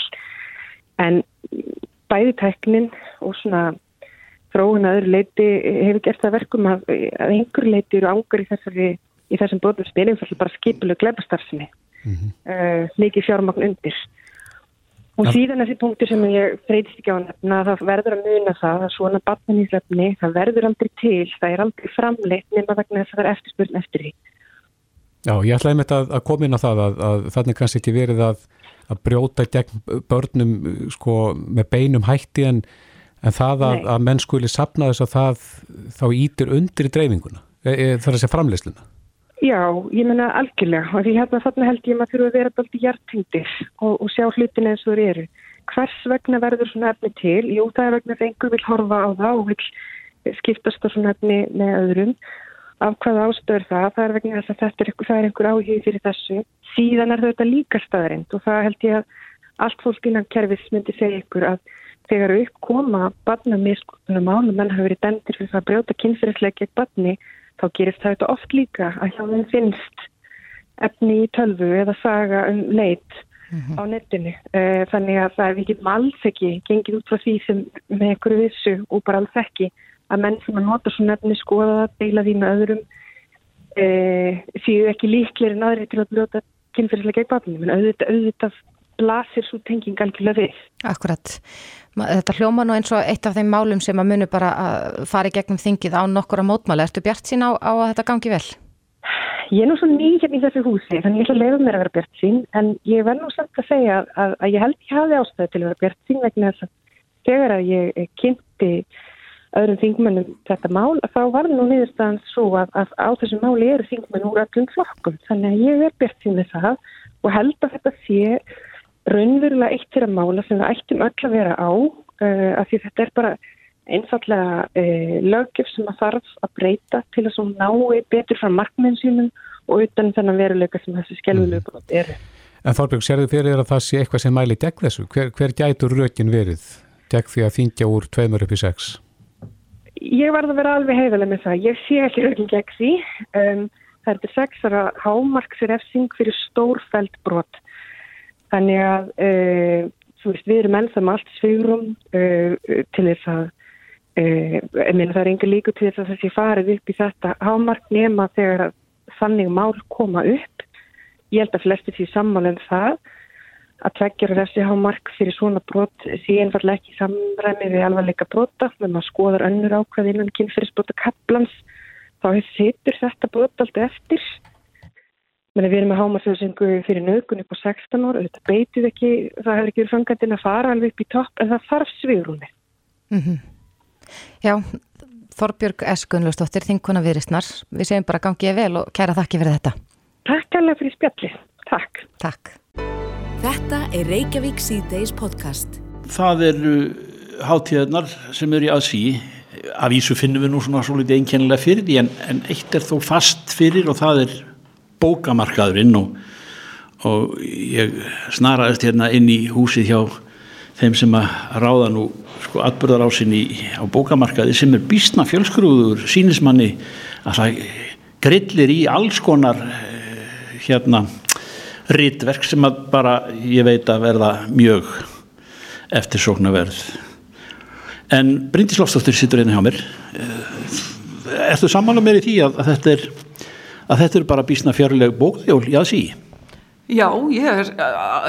En bæði teknin og svona þróun að öðru leiti hefur gert það verkum að, að einhver leiti eru ángur í, þessari, í þessum brotum sem er einfallega bara skipuleg gleipastarfsemi uh, mikið fjármagn undir. Og síðan þessi punktur sem ég freytist ekki á að nefna það verður að muna það að svona batmaníslefni það verður aldrei til, það er aldrei framleitt nema vegna þess að það er eftirspurn eftir því Já, ég ætlaði með þetta að koma inn á það að, að þannig kannski ekki verið að, að brjóta gegn börnum sko, með beinum hætti en, en það að, að menn skuli sapna þess að það þá ítir undir í dreifinguna, e, e, það er að segja framleysluna. Já, ég menna algjörlega og því hérna þarna held ég maður þurfa að vera í hjartengdir og, og sjá hlutin eins og þeir eru. Hvers vegna verður svona efni til? Jú, það er vegna að einhver vil horfa á það og vil skiptast á svona efni með öðrum af hvaða ástöður það, það er vegna þess að þetta er, það er einhver áhug fyrir þessu. Síðan er þetta líka staðarind og það held ég að allt fólk innan kerfis myndi segja ykkur að þegar upp koma barna miskunum álum menn hafa verið dendir fyrir að brjóta kynferðislega gegn barni þá gerist það þetta oft líka að hjá þeim finnst efni í tölvu eða saga um leit mm -hmm. á netinu. Uh, þannig að það er vikið alls ekki gengið út frá því sem með einhverju vissu og bara alls ekki að menn sem að nota svo nefni skoða það, deila því með öðrum uh, séu ekki líklir en aðri til að brjóta kynferðislega gegn barni. Men auðvitað, auðvitað blasir svo tenging algjörlega við. Akkurat. Þetta hljóma nú eins og eitt af þeim málum sem að munu bara að fara í gegnum þingið á nokkura mótmála. Ertu bjart sín á, á að þetta gangi vel? Ég er nú svo nýjum hérna í þessu húsi, þannig ég ætla að leiða mér að vera bjart sín, en ég verð nú samt að segja að, að ég held ég hafi ástæði til að vera bjart sín vegna þess að þegar að ég kynnti öðrum þingmennum þetta mál, þá var nú niðurstaðan svo að, að á þessu máli eru þingmenn úr öllum flokkum, þannig að ég er bjart sín með það og held að þetta sé raunverulega eitt fyrir að mála sem við ættum öll að vera á, uh, af því þetta er bara einfallega uh, lögjöf sem að þarf að breyta til að svo nái betur frá markmiðin sínum og utan þennan veruleika sem þessi skjálfulegu brot eru. En Þorbjörg, sér þið fyrir að það sé eitthvað sem mæli gegn þessu? Hver, hver gætur rökin verið gegn því að þingja úr tveimur upp í sex? Ég var að vera alveg heiðilega með það. Ég sé ekki rökin gegn því. Um, það er til sexara hámarksrefsing fyrir stórfæld brot. Þannig að uh, veist, við erum ennþá með allt svigurum uh, til þess að uh, það er engur líku til þess að þessi farið upp í þetta hámark nema þegar þannig mál koma upp. Ég held að flesti því sammála en um það að tveggjara þessi hámark fyrir svona brot sé einfallega ekki samræmi við alvarleika brota, þegar maður skoðar önnur ákveð innan kynferðisbrota kaplans þá hefur þetta brot allt eftir Menni, við erum með hámarsauðsengu fyrir nögun upp á 16 ára, þetta beitið ekki, það hefur ekki verið fangandinn að fara alveg upp í topp en það þarf svigrúni. Mm -hmm. Já, Þorbjörg Eskunlustóttir, þinguna viðristnar, við segjum bara gangið vel og kæra þakki fyrir þetta. Takk alveg fyrir spjalli, takk. Takk. Þetta er Reykjavík C-Days podcast. Það eru hátíðarnar sem eru í aðsí, af ísu finnum við nú svona svo litið einkennilega fyrir því en, en eitt er þó fast fyrir og það er bókamarkaðurinn og, og ég snaraðist hérna inn í húsið hjá þeim sem að ráða nú sko atbyrðarásinni á bókamarkaði sem er bísna fjölskrúður sínismanni að það grillir í alls konar eh, hérna rittverk sem að bara ég veit að verða mjög eftirsóknarverð. En Bryndis Lofsdóttir sittur einnig hérna hjá mér. Eh, Ertu sammála mér í því að, að þetta er að þetta er bara bísna fjárleg bókjól í aðsí Já, ég er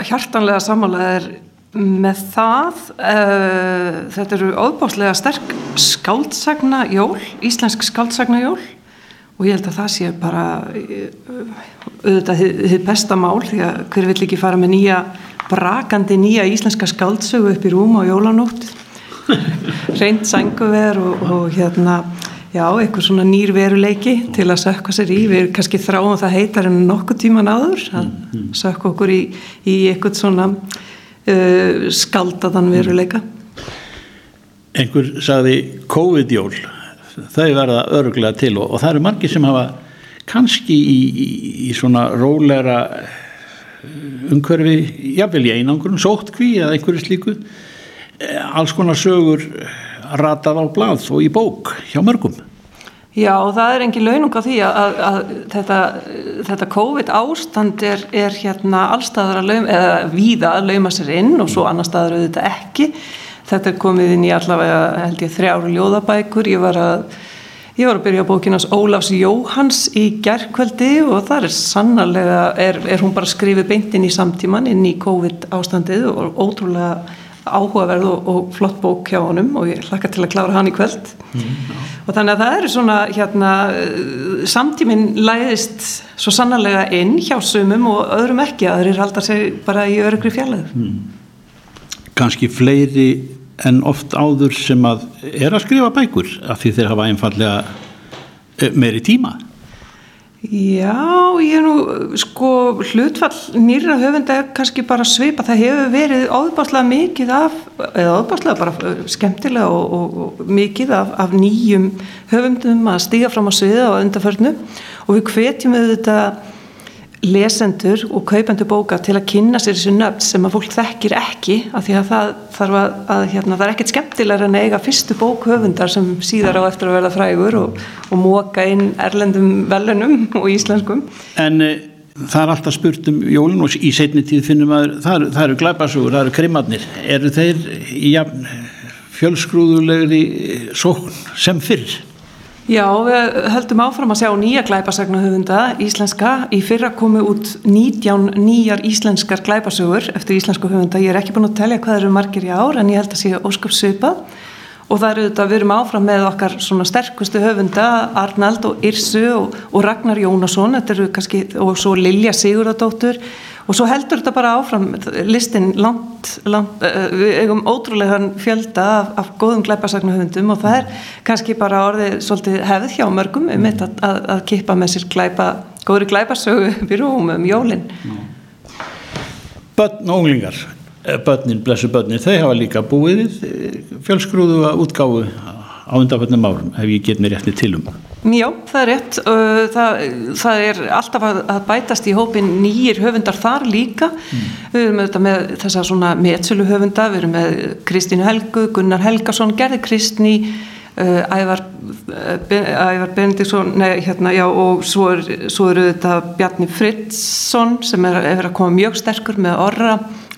hjartanlega samanlegaðir með það. Uh, þetta eru óbáslega sterk skáldsagna jól, íslensk skáldsagna jól og ég held að það sé bara auðvitað þið besta mál því að hver vill ekki fara með nýja brakandi nýja íslenska skáldsögu upp í rúm á jólanótt reynd sænguver og, og hérna Já, eitthvað svona nýrveruleiki til að sökka sér í. Við kannski þráum það heitar en nokkuð tíman áður að mm. sökka okkur í, í eitthvað svona uh, skaldadan veruleika. Einhver sagði COVID-jól, þau verða öruglega til og, og það eru margir sem hafa kannski í, í, í svona rólera umhverfi, jável í einangrun, sóttkví eða einhverju slíku, eh, alls konar sögur ratað á blað og í bók hjá mörgum. Já, það er engin launung á því að, að, að þetta, þetta COVID ástand er, er hérna allstaðar að lauma, eða víða að lauma sér inn og svo annar staðar auðvitað ekki. Þetta er komið inn í allavega, held ég, þrjáru ljóðabækur. Ég var að, ég var að byrja bókinans Ólafs Jóhans í gerðkvöldi og það er sannarlega, er, er hún bara skrifið beintinn í samtíman inn í COVID ástandið og ótrúlega áhugaverð og, og flott bók hjá honum og ég hlakka til að klára hann í kvöld mm, og þannig að það eru svona hérna, samtíminn læðist svo sannarlega inn hjá sumum og öðrum ekki, aðrir haldar sig bara í örugri fjallega mm. Kanski fleiri en oft áður sem að er að skrifa bækur af því þeir hafa einfallega eh, meiri tíma Já, ég er nú, sko, hlutfall nýra höfunda er kannski bara svipa. Það hefur verið óðbáslega mikið af, eða óðbáslega bara uh, skemmtilega og, og, og mikið af, af nýjum höfundum að stíga fram á sviða og undarförnu og við hvetjum þetta lesendur og kaupendur bóka til að kynna sér þessu nöfn sem að fólk þekkir ekki af því að það þarf að, að hérna, það er ekkert skemmtilega en eiga fyrstu bók höfundar sem síðar á eftir að verða frægur og, og móka inn erlendum velunum og íslenskum En e, það er alltaf spurt um jólun og í setni tíð finnum að það eru, eru glæpasugur, það eru krimarnir eru þeir í ja, fjölsgrúðulegri sókn sem fyrr? Já, við höldum áfram að sjá nýja glæpasagnahöfunda íslenska. Í fyrra komu út 19 nýjar íslenskar glæpasögur eftir íslensku höfunda. Ég er ekki búin að telja hvað eru margir í ár en ég held að sé ósköp svipað. Og það eru þetta, við erum áfram með okkar svona sterkustu höfunda, Arnald og Irsu og, og Ragnar Jónasson, eru kannski, og svo Lilja Sigurðardóttur og svo heldur þetta bara áfram listin langt, langt uh, við eigum ótrúlegan fjölda af, af góðum glæpasagnahöfundum og það er kannski bara orðið svolítið hefð hjá mörgum um þetta að, að, að kippa með sér glæpa, góðri glæpasögu við rúum um jólinn Bönn og unglingar eh, bönnin, blessu bönnin, þau hafa líka búið fjölsgrúðu að útgáfu á undanföldnum árum ef ég get mér rétti til um Já, það er rétt. Það, það er alltaf að, að bætast í hópin nýjir höfundar þar líka. Mm. Við erum með, með þessa svona metsölu höfunda, við erum með Kristínu Helgu, Gunnar Helgason, Gerði Kristni, Ævar, Ævar Benediktsson, nei hérna, já og svo, er, svo eru þetta Bjarni Fridsson sem er, er að koma mjög sterkur með orra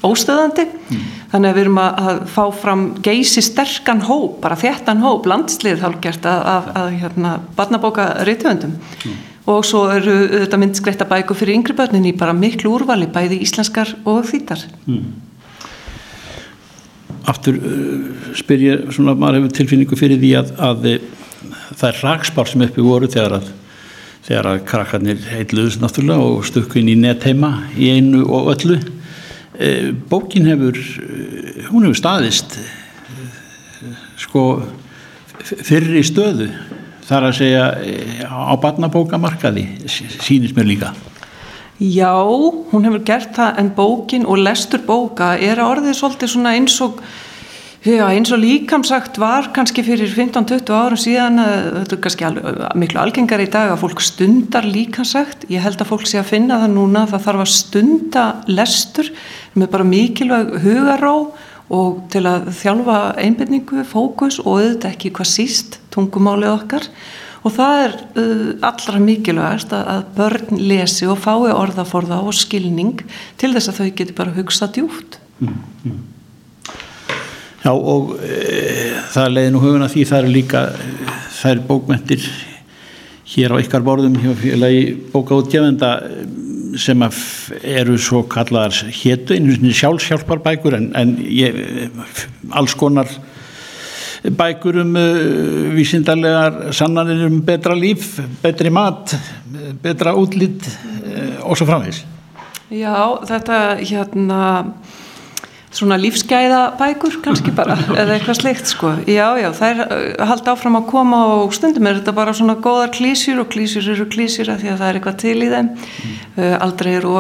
óstöðandi mm. þannig að við erum að, að fá fram geysi sterkan hóp, bara þéttan hóp landslið hálfgjert að, að, að hérna, barnabóka reytöfundum mm. og svo eru þetta myndskreita bæku fyrir yngri börnin í bara miklu úrvali bæði íslenskar og þýtar mm. Aftur uh, spyr ég svona, maður hefur tilfinningu fyrir því að það er rakspár sem uppi voru þegar að þegar að krakkarnir heitluðs náttúrulega og stökkun í netheima í einu og öllu Eh, bókin hefur eh, hún hefur staðist eh, sko fyrir í stöðu þar að segja á barnabókamarkaði sínist mér líka. Já, hún hefur gert það en bókin og lestur bóka er að orðið svolítið eins og Já, eins og líkamsagt var kannski fyrir 15-20 árum síðan, þetta er kannski alveg, miklu algengar í dag að fólk stundar líkamsagt. Ég held að fólk sé að finna það núna, það þarf að stunda lestur með bara mikilvæg hugaró og til að þjálfa einbindningu, fókus og auðvitað ekki hvað síst tungumálið okkar. Og það er uh, allra mikilvægast að, að börn lesi og fái orðaforða og skilning til þess að þau geti bara hugsað djúft. Mm, mm. Já og e, það leiði nú huguna því það eru líka það eru bókmentir hér á ykkar borðum hjá félagi bókaútgefenda sem eru svo kallar héttu einu sjálfsjálfar bækur en, en ég, alls konar bækur um uh, vísindarlegar sannanir um betra líf, betri mat betra útlýtt uh, og svo framvegs Já, þetta hérna svona lífsgæða bækur kannski bara eða eitthvað slikt sko já já er uh, haldt áfram að koma og stundum er þetta bara svona góðar klísjur og klísjur eru klísjur af því að það er eitthvað til í þeim mm. uh, aldrei eru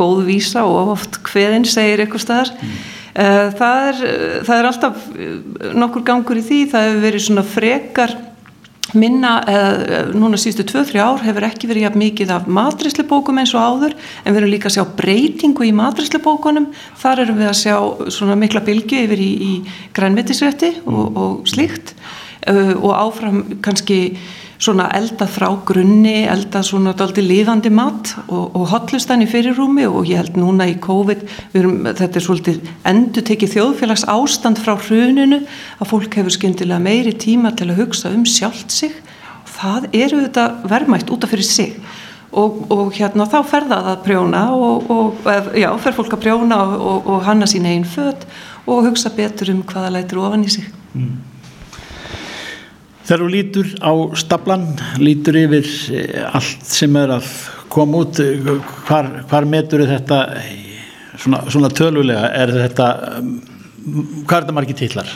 góð vísa og oft hveðin segir eitthvað staðar mm. uh, það, er, það er alltaf uh, nokkur gangur í því það hefur verið svona frekar minna, eða núna síðustu 2-3 ár hefur ekki verið jafn mikið af matrislebókum eins og áður en við erum líka að sjá breytingu í matrislebókunum þar erum við að sjá svona mikla bylgu yfir í, í grænmetisrétti og, og slíkt. Uh, og áfram kannski svona elda frá grunni, elda svona daldi lifandi mat og, og hotlustan í fyrirrúmi og ég held núna í COVID, erum, þetta er svolítið endur tekið þjóðfélags ástand frá hruninu að fólk hefur skyndilega meiri tíma til að hugsa um sjálft sig það eru þetta verðmætt út af fyrir sig og, og hérna þá fer það að prjóna og, og já, fer fólk að prjóna og hanna sín einn född og hugsa betur um hvaða lætur ofan í sig. Mm. Þegar þú lítur á stablan, lítur yfir eh, allt sem er að koma út, hvar, hvar metur þetta svona, svona tölulega, er þetta, hvað er þetta margir tillar?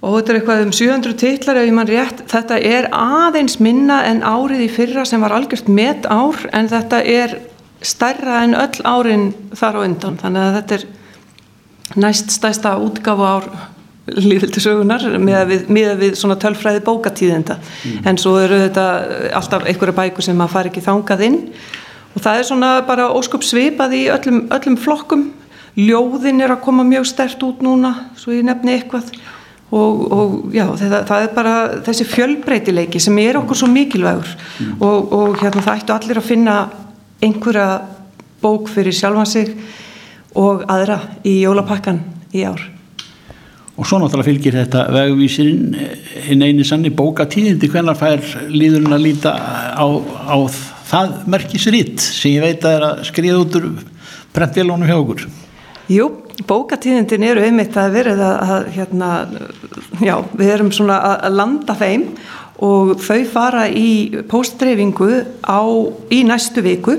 og þetta er eitthvað um 700 titlar ef ég mann rétt, þetta er aðeins minna en árið í fyrra sem var algjört met ár en þetta er stærra en öll árin þar á undan þannig að þetta er næst stæsta útgáfu ár líðildisögunar með við, með við svona tölfræði bókatíðenda mm. en svo eru þetta alltaf einhverja bækur sem maður fari ekki þangað inn. Og það er svona bara óskup svipað í öllum, öllum flokkum. Ljóðin er að koma mjög stert út núna svo ég nefni eitthvað. Og, og já, það, það er bara þessi fjölbreytileiki sem er okkur svo mikilvægur. Mm. og, og hérna það ættu allir að finna einhverja bók fyrir sjálfan sig og aðra í jólapakkan í ár Og svo náttúrulega fylgir þetta vegvísirinn hinn eini sann í bókatíðindi hvernig fær líðurinn að líta á, á það merkisritt sem ég veit að er að skriða út úr brentvelónu hjá okkur? Jú, bókatíðindin eru einmitt að verið að, að hérna, já, við erum svona að landa þeim og þau fara í póstdreyfingu í næstu viku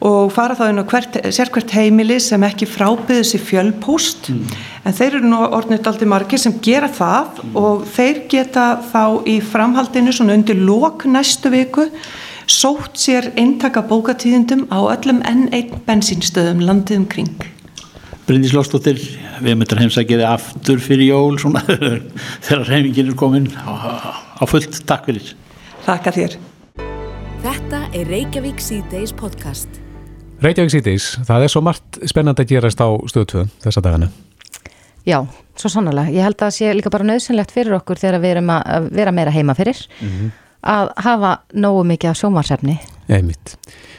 og fara þá inn á hvert, sérkvært heimili sem ekki frábyður sér fjölpóst mm. en þeir eru nú orðnit aldrei margir sem gera það mm. og þeir geta þá í framhaldinu svona undir lok næstu viku sótt sér eintaka bókatíðindum á öllum enn einn bensínstöðum landið umkring. Bryndis Lóstóttir, við möttum heimsækiði aftur fyrir jól svona, þegar reymingin er komin á, á fullt. Takk fyrir. Takk að þér. Þetta er Reykjavík C-Days podcast. Reykjavík C-Days, það er svo margt spennandi að gerast á stöðu 2 þessa dagana. Já, svo sannlega. Ég held að það sé líka bara nöðsynlegt fyrir okkur þegar við erum að vera meira heima fyrir mm -hmm. að hafa nógu mikið af sjómarsefni. Einmitt.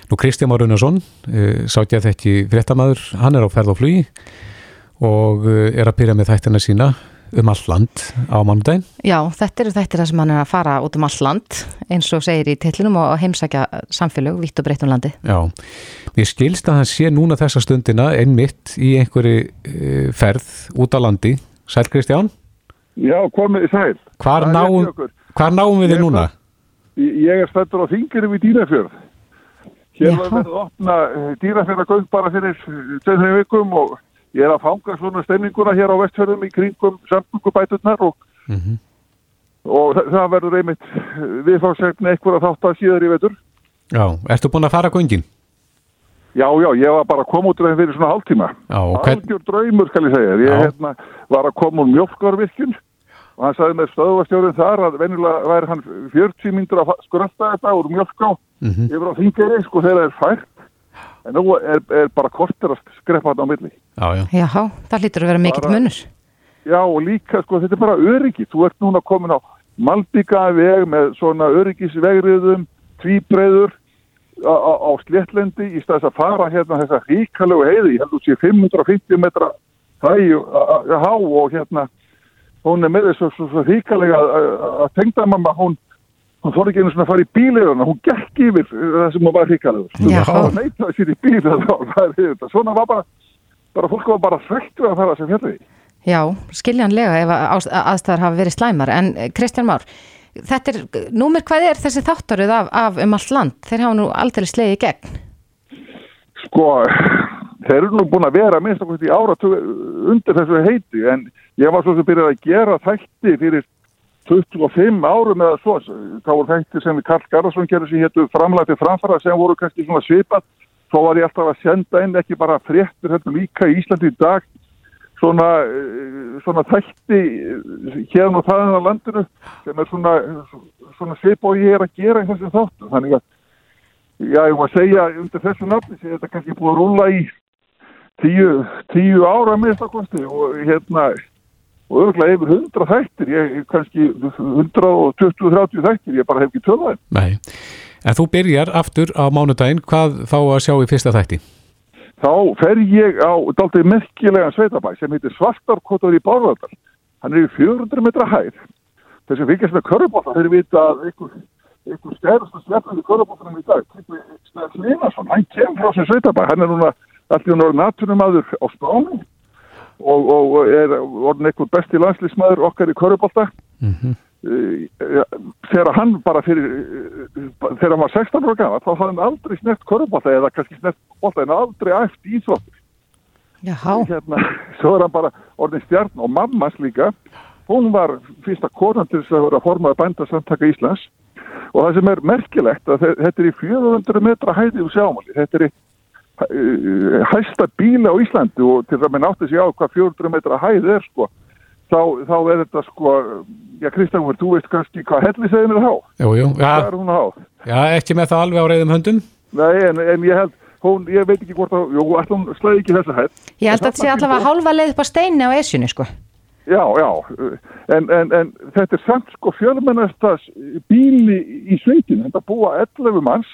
Nú Kristján Már Unnarsson, uh, sátt ég að þekki fréttamaður, hann er á ferð og flugi og uh, er að byrja með þættina sína um all land á mannudagin. Já, þetta eru þættir sem hann er að fara út um all land eins og segir í tillinum og heimsækja samfélög vitt og breytt um landi. Já, mér skilst að hann sé núna þessa stundina einmitt í einhverju uh, ferð út á landi. Sæl Kristján? Já, komið í sæl. Hvar náum, hvar náum við þið núna? Ég er stættur á þingirum í Dýrafjörð. Hér var verið að opna eh, dýrafjörðargöng bara fyrir tveið vikum og ég er að fanga svona steininguna hér á vestfjörðum í kringum samgöngubæturnar og, mm -hmm. og það, verður einmitt viðfársegni eitthvað að þátt að síðar í vetur. Já, ertu búin að fara göngin? Já, já, ég var bara að koma út fyrir svona hálftíma. Algjör draumur, skal ég segja. Ég hérna, var að koma úr mjölkvarvirkjun og hann sagði með stöðvastjórun þar að venilega væri hann 40 myndur að skrölda þetta úr mjölká mm -hmm. yfir á þingeri sko þegar það er fært en nú er, er bara kortir að skrepa þetta á milli. Já, já. já það lítur að vera mikill munur. Já og líka sko þetta er bara öryggi. Þú ert núna komin á Malbíka veg með svona öryggisvegriðum tvíbreyður á, á, á sléttlendi í staðis að fara hérna þessa ríkalegu heiði, ég held að þú sé 550 metra hæg og hérna hún er með þessu svo, svo ríkalega að tengdamamma, hún hún fór ekki einu svona að fara í bíleðuna, hún gekk yfir það sem hún var ríkalegur það neytaði sér í bíleðuna svona var bara, bara fólk var bara þrættu að fara sem fjallið Já, skiljanlega ef aðstæðar hafa verið slæmar, en eh, Kristján Már þetta er, númer hvað er þessi þáttaröð af, af um allt land, þeir hafa nú aldrei slegið í gegn. Sko þeir eru nú búin að vera minnst okkur í ára undir þessu heiti en ég var svo sem byrjaði að gera þætti fyrir 25 árum eða svo þá voru þætti sem Karl Garðarsson gerði sem héttu framlæti framfara sem voru kannski svona svipat þá var ég alltaf að senda inn ekki bara fréttur hérna líka í Íslandi í dag svona, eh, svona þætti hérna og þaðan á landinu sem er svona, svona svip og ég er að gera í þessu þáttu þannig að já ég var að segja undir þessu nafni sem þetta kannski búið að rúla í tíu, tíu ára með þetta kosti og hérna og örgulega yfir hundra þættir ég kannski 120-30 þættir ég bara hef ekki töðað Nei, en þú byrjar aftur á mánudaginn, hvað þá að sjá í fyrsta þætti? Þá fer ég á daldið merkilega sveitabæ sem heitir Svartarkotur í Bárvöldal hann er í 400 metra hæð. Þess að vikast með körubóta þeir vita að einhver, einhver stærst að sleppandi körubótanum í dag Snæður Slinarsson, hann kemur frá sem sveitabæ. Hann er núna allir náður naturumadur á spánu og, og er orðin eitthvað besti landslýsmaður okkar í Körubólta mm -hmm. þegar hann bara fyrir þegar hann var 16 ára gana þá hafði hann aldrei snert Körubólta eða kannski snert bólta en aldrei æft íþróttur hérna, svo er hann bara orðin stjarn og mammas líka hún var fyrsta konan til þess að vera formað bændasamtaka Íslands. Og það sem er merkilegt að þe- þetta er í 400 metra hæði úr sjámáli, þetta er í hæsta bíla á Íslandi og til að minn átti sig á hvað 400 metra hæði er sko, þá, þá er þetta sko, já Kristján, þú veist kannski hvað hellisegin er há, Jú, jú, hvað já, er hún há? já, ekki með það alveg á reyðum höndum. Nei, en, en ég held, hún, ég veit ekki hvort að, jú, hún slæði ekki þessa hæð. Ég held að þetta sé allavega hálfa leið upp á steini á esjunni sko. Já, já, en, en, en þetta er samt sko fjölmennastas bíli í sveitinu, þetta búa 11 manns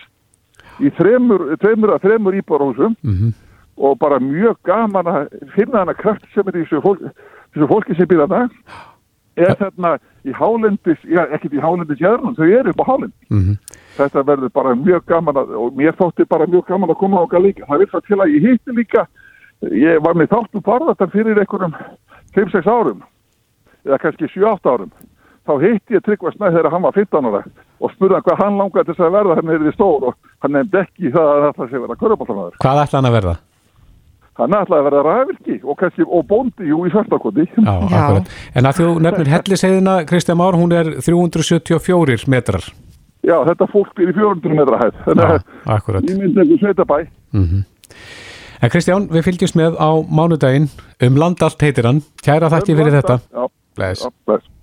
í þremur að þremur íbárhúsum Mhm. og bara mjög gaman að finna hana kraft sem er í þessu, fólk, þessu fólki sem býða það er þarna í hálendis, ekkert í hálendis jæðrunum, þau eru upp á hálend Mhm. þetta verður bara mjög gaman að, og mér þótti bara mjög gaman að koma á okkar líka. Það vil það til að ég hitti líka. Ég var með þáttum barðastan fyrir einhverjum 5-6 árum eða kannski 7-8 árum þá hitti ég Tryggva Snæð þegar hann var 15 ára og spurði hann hvað hann langaði til þess að verða hann er því stór og hann nefndi ekki það að það sé verða körubáltamaður Hvað ætla hann að verða? hann ætlaði að verða ræðvilki og og bóndi jú í svartakoti Já, akkurat. En að þú nefnir helliseiðina, Kristján Már, hún er 374 metrar. já þetta fólk í 400 metra hæð þannig að ég myndi einhver sveitabæ Mm En Kristján, við fylgjumst með á mánudaginn um land allt heitir hann. Kæra þakki fyrir þetta. já, Bless. já, bless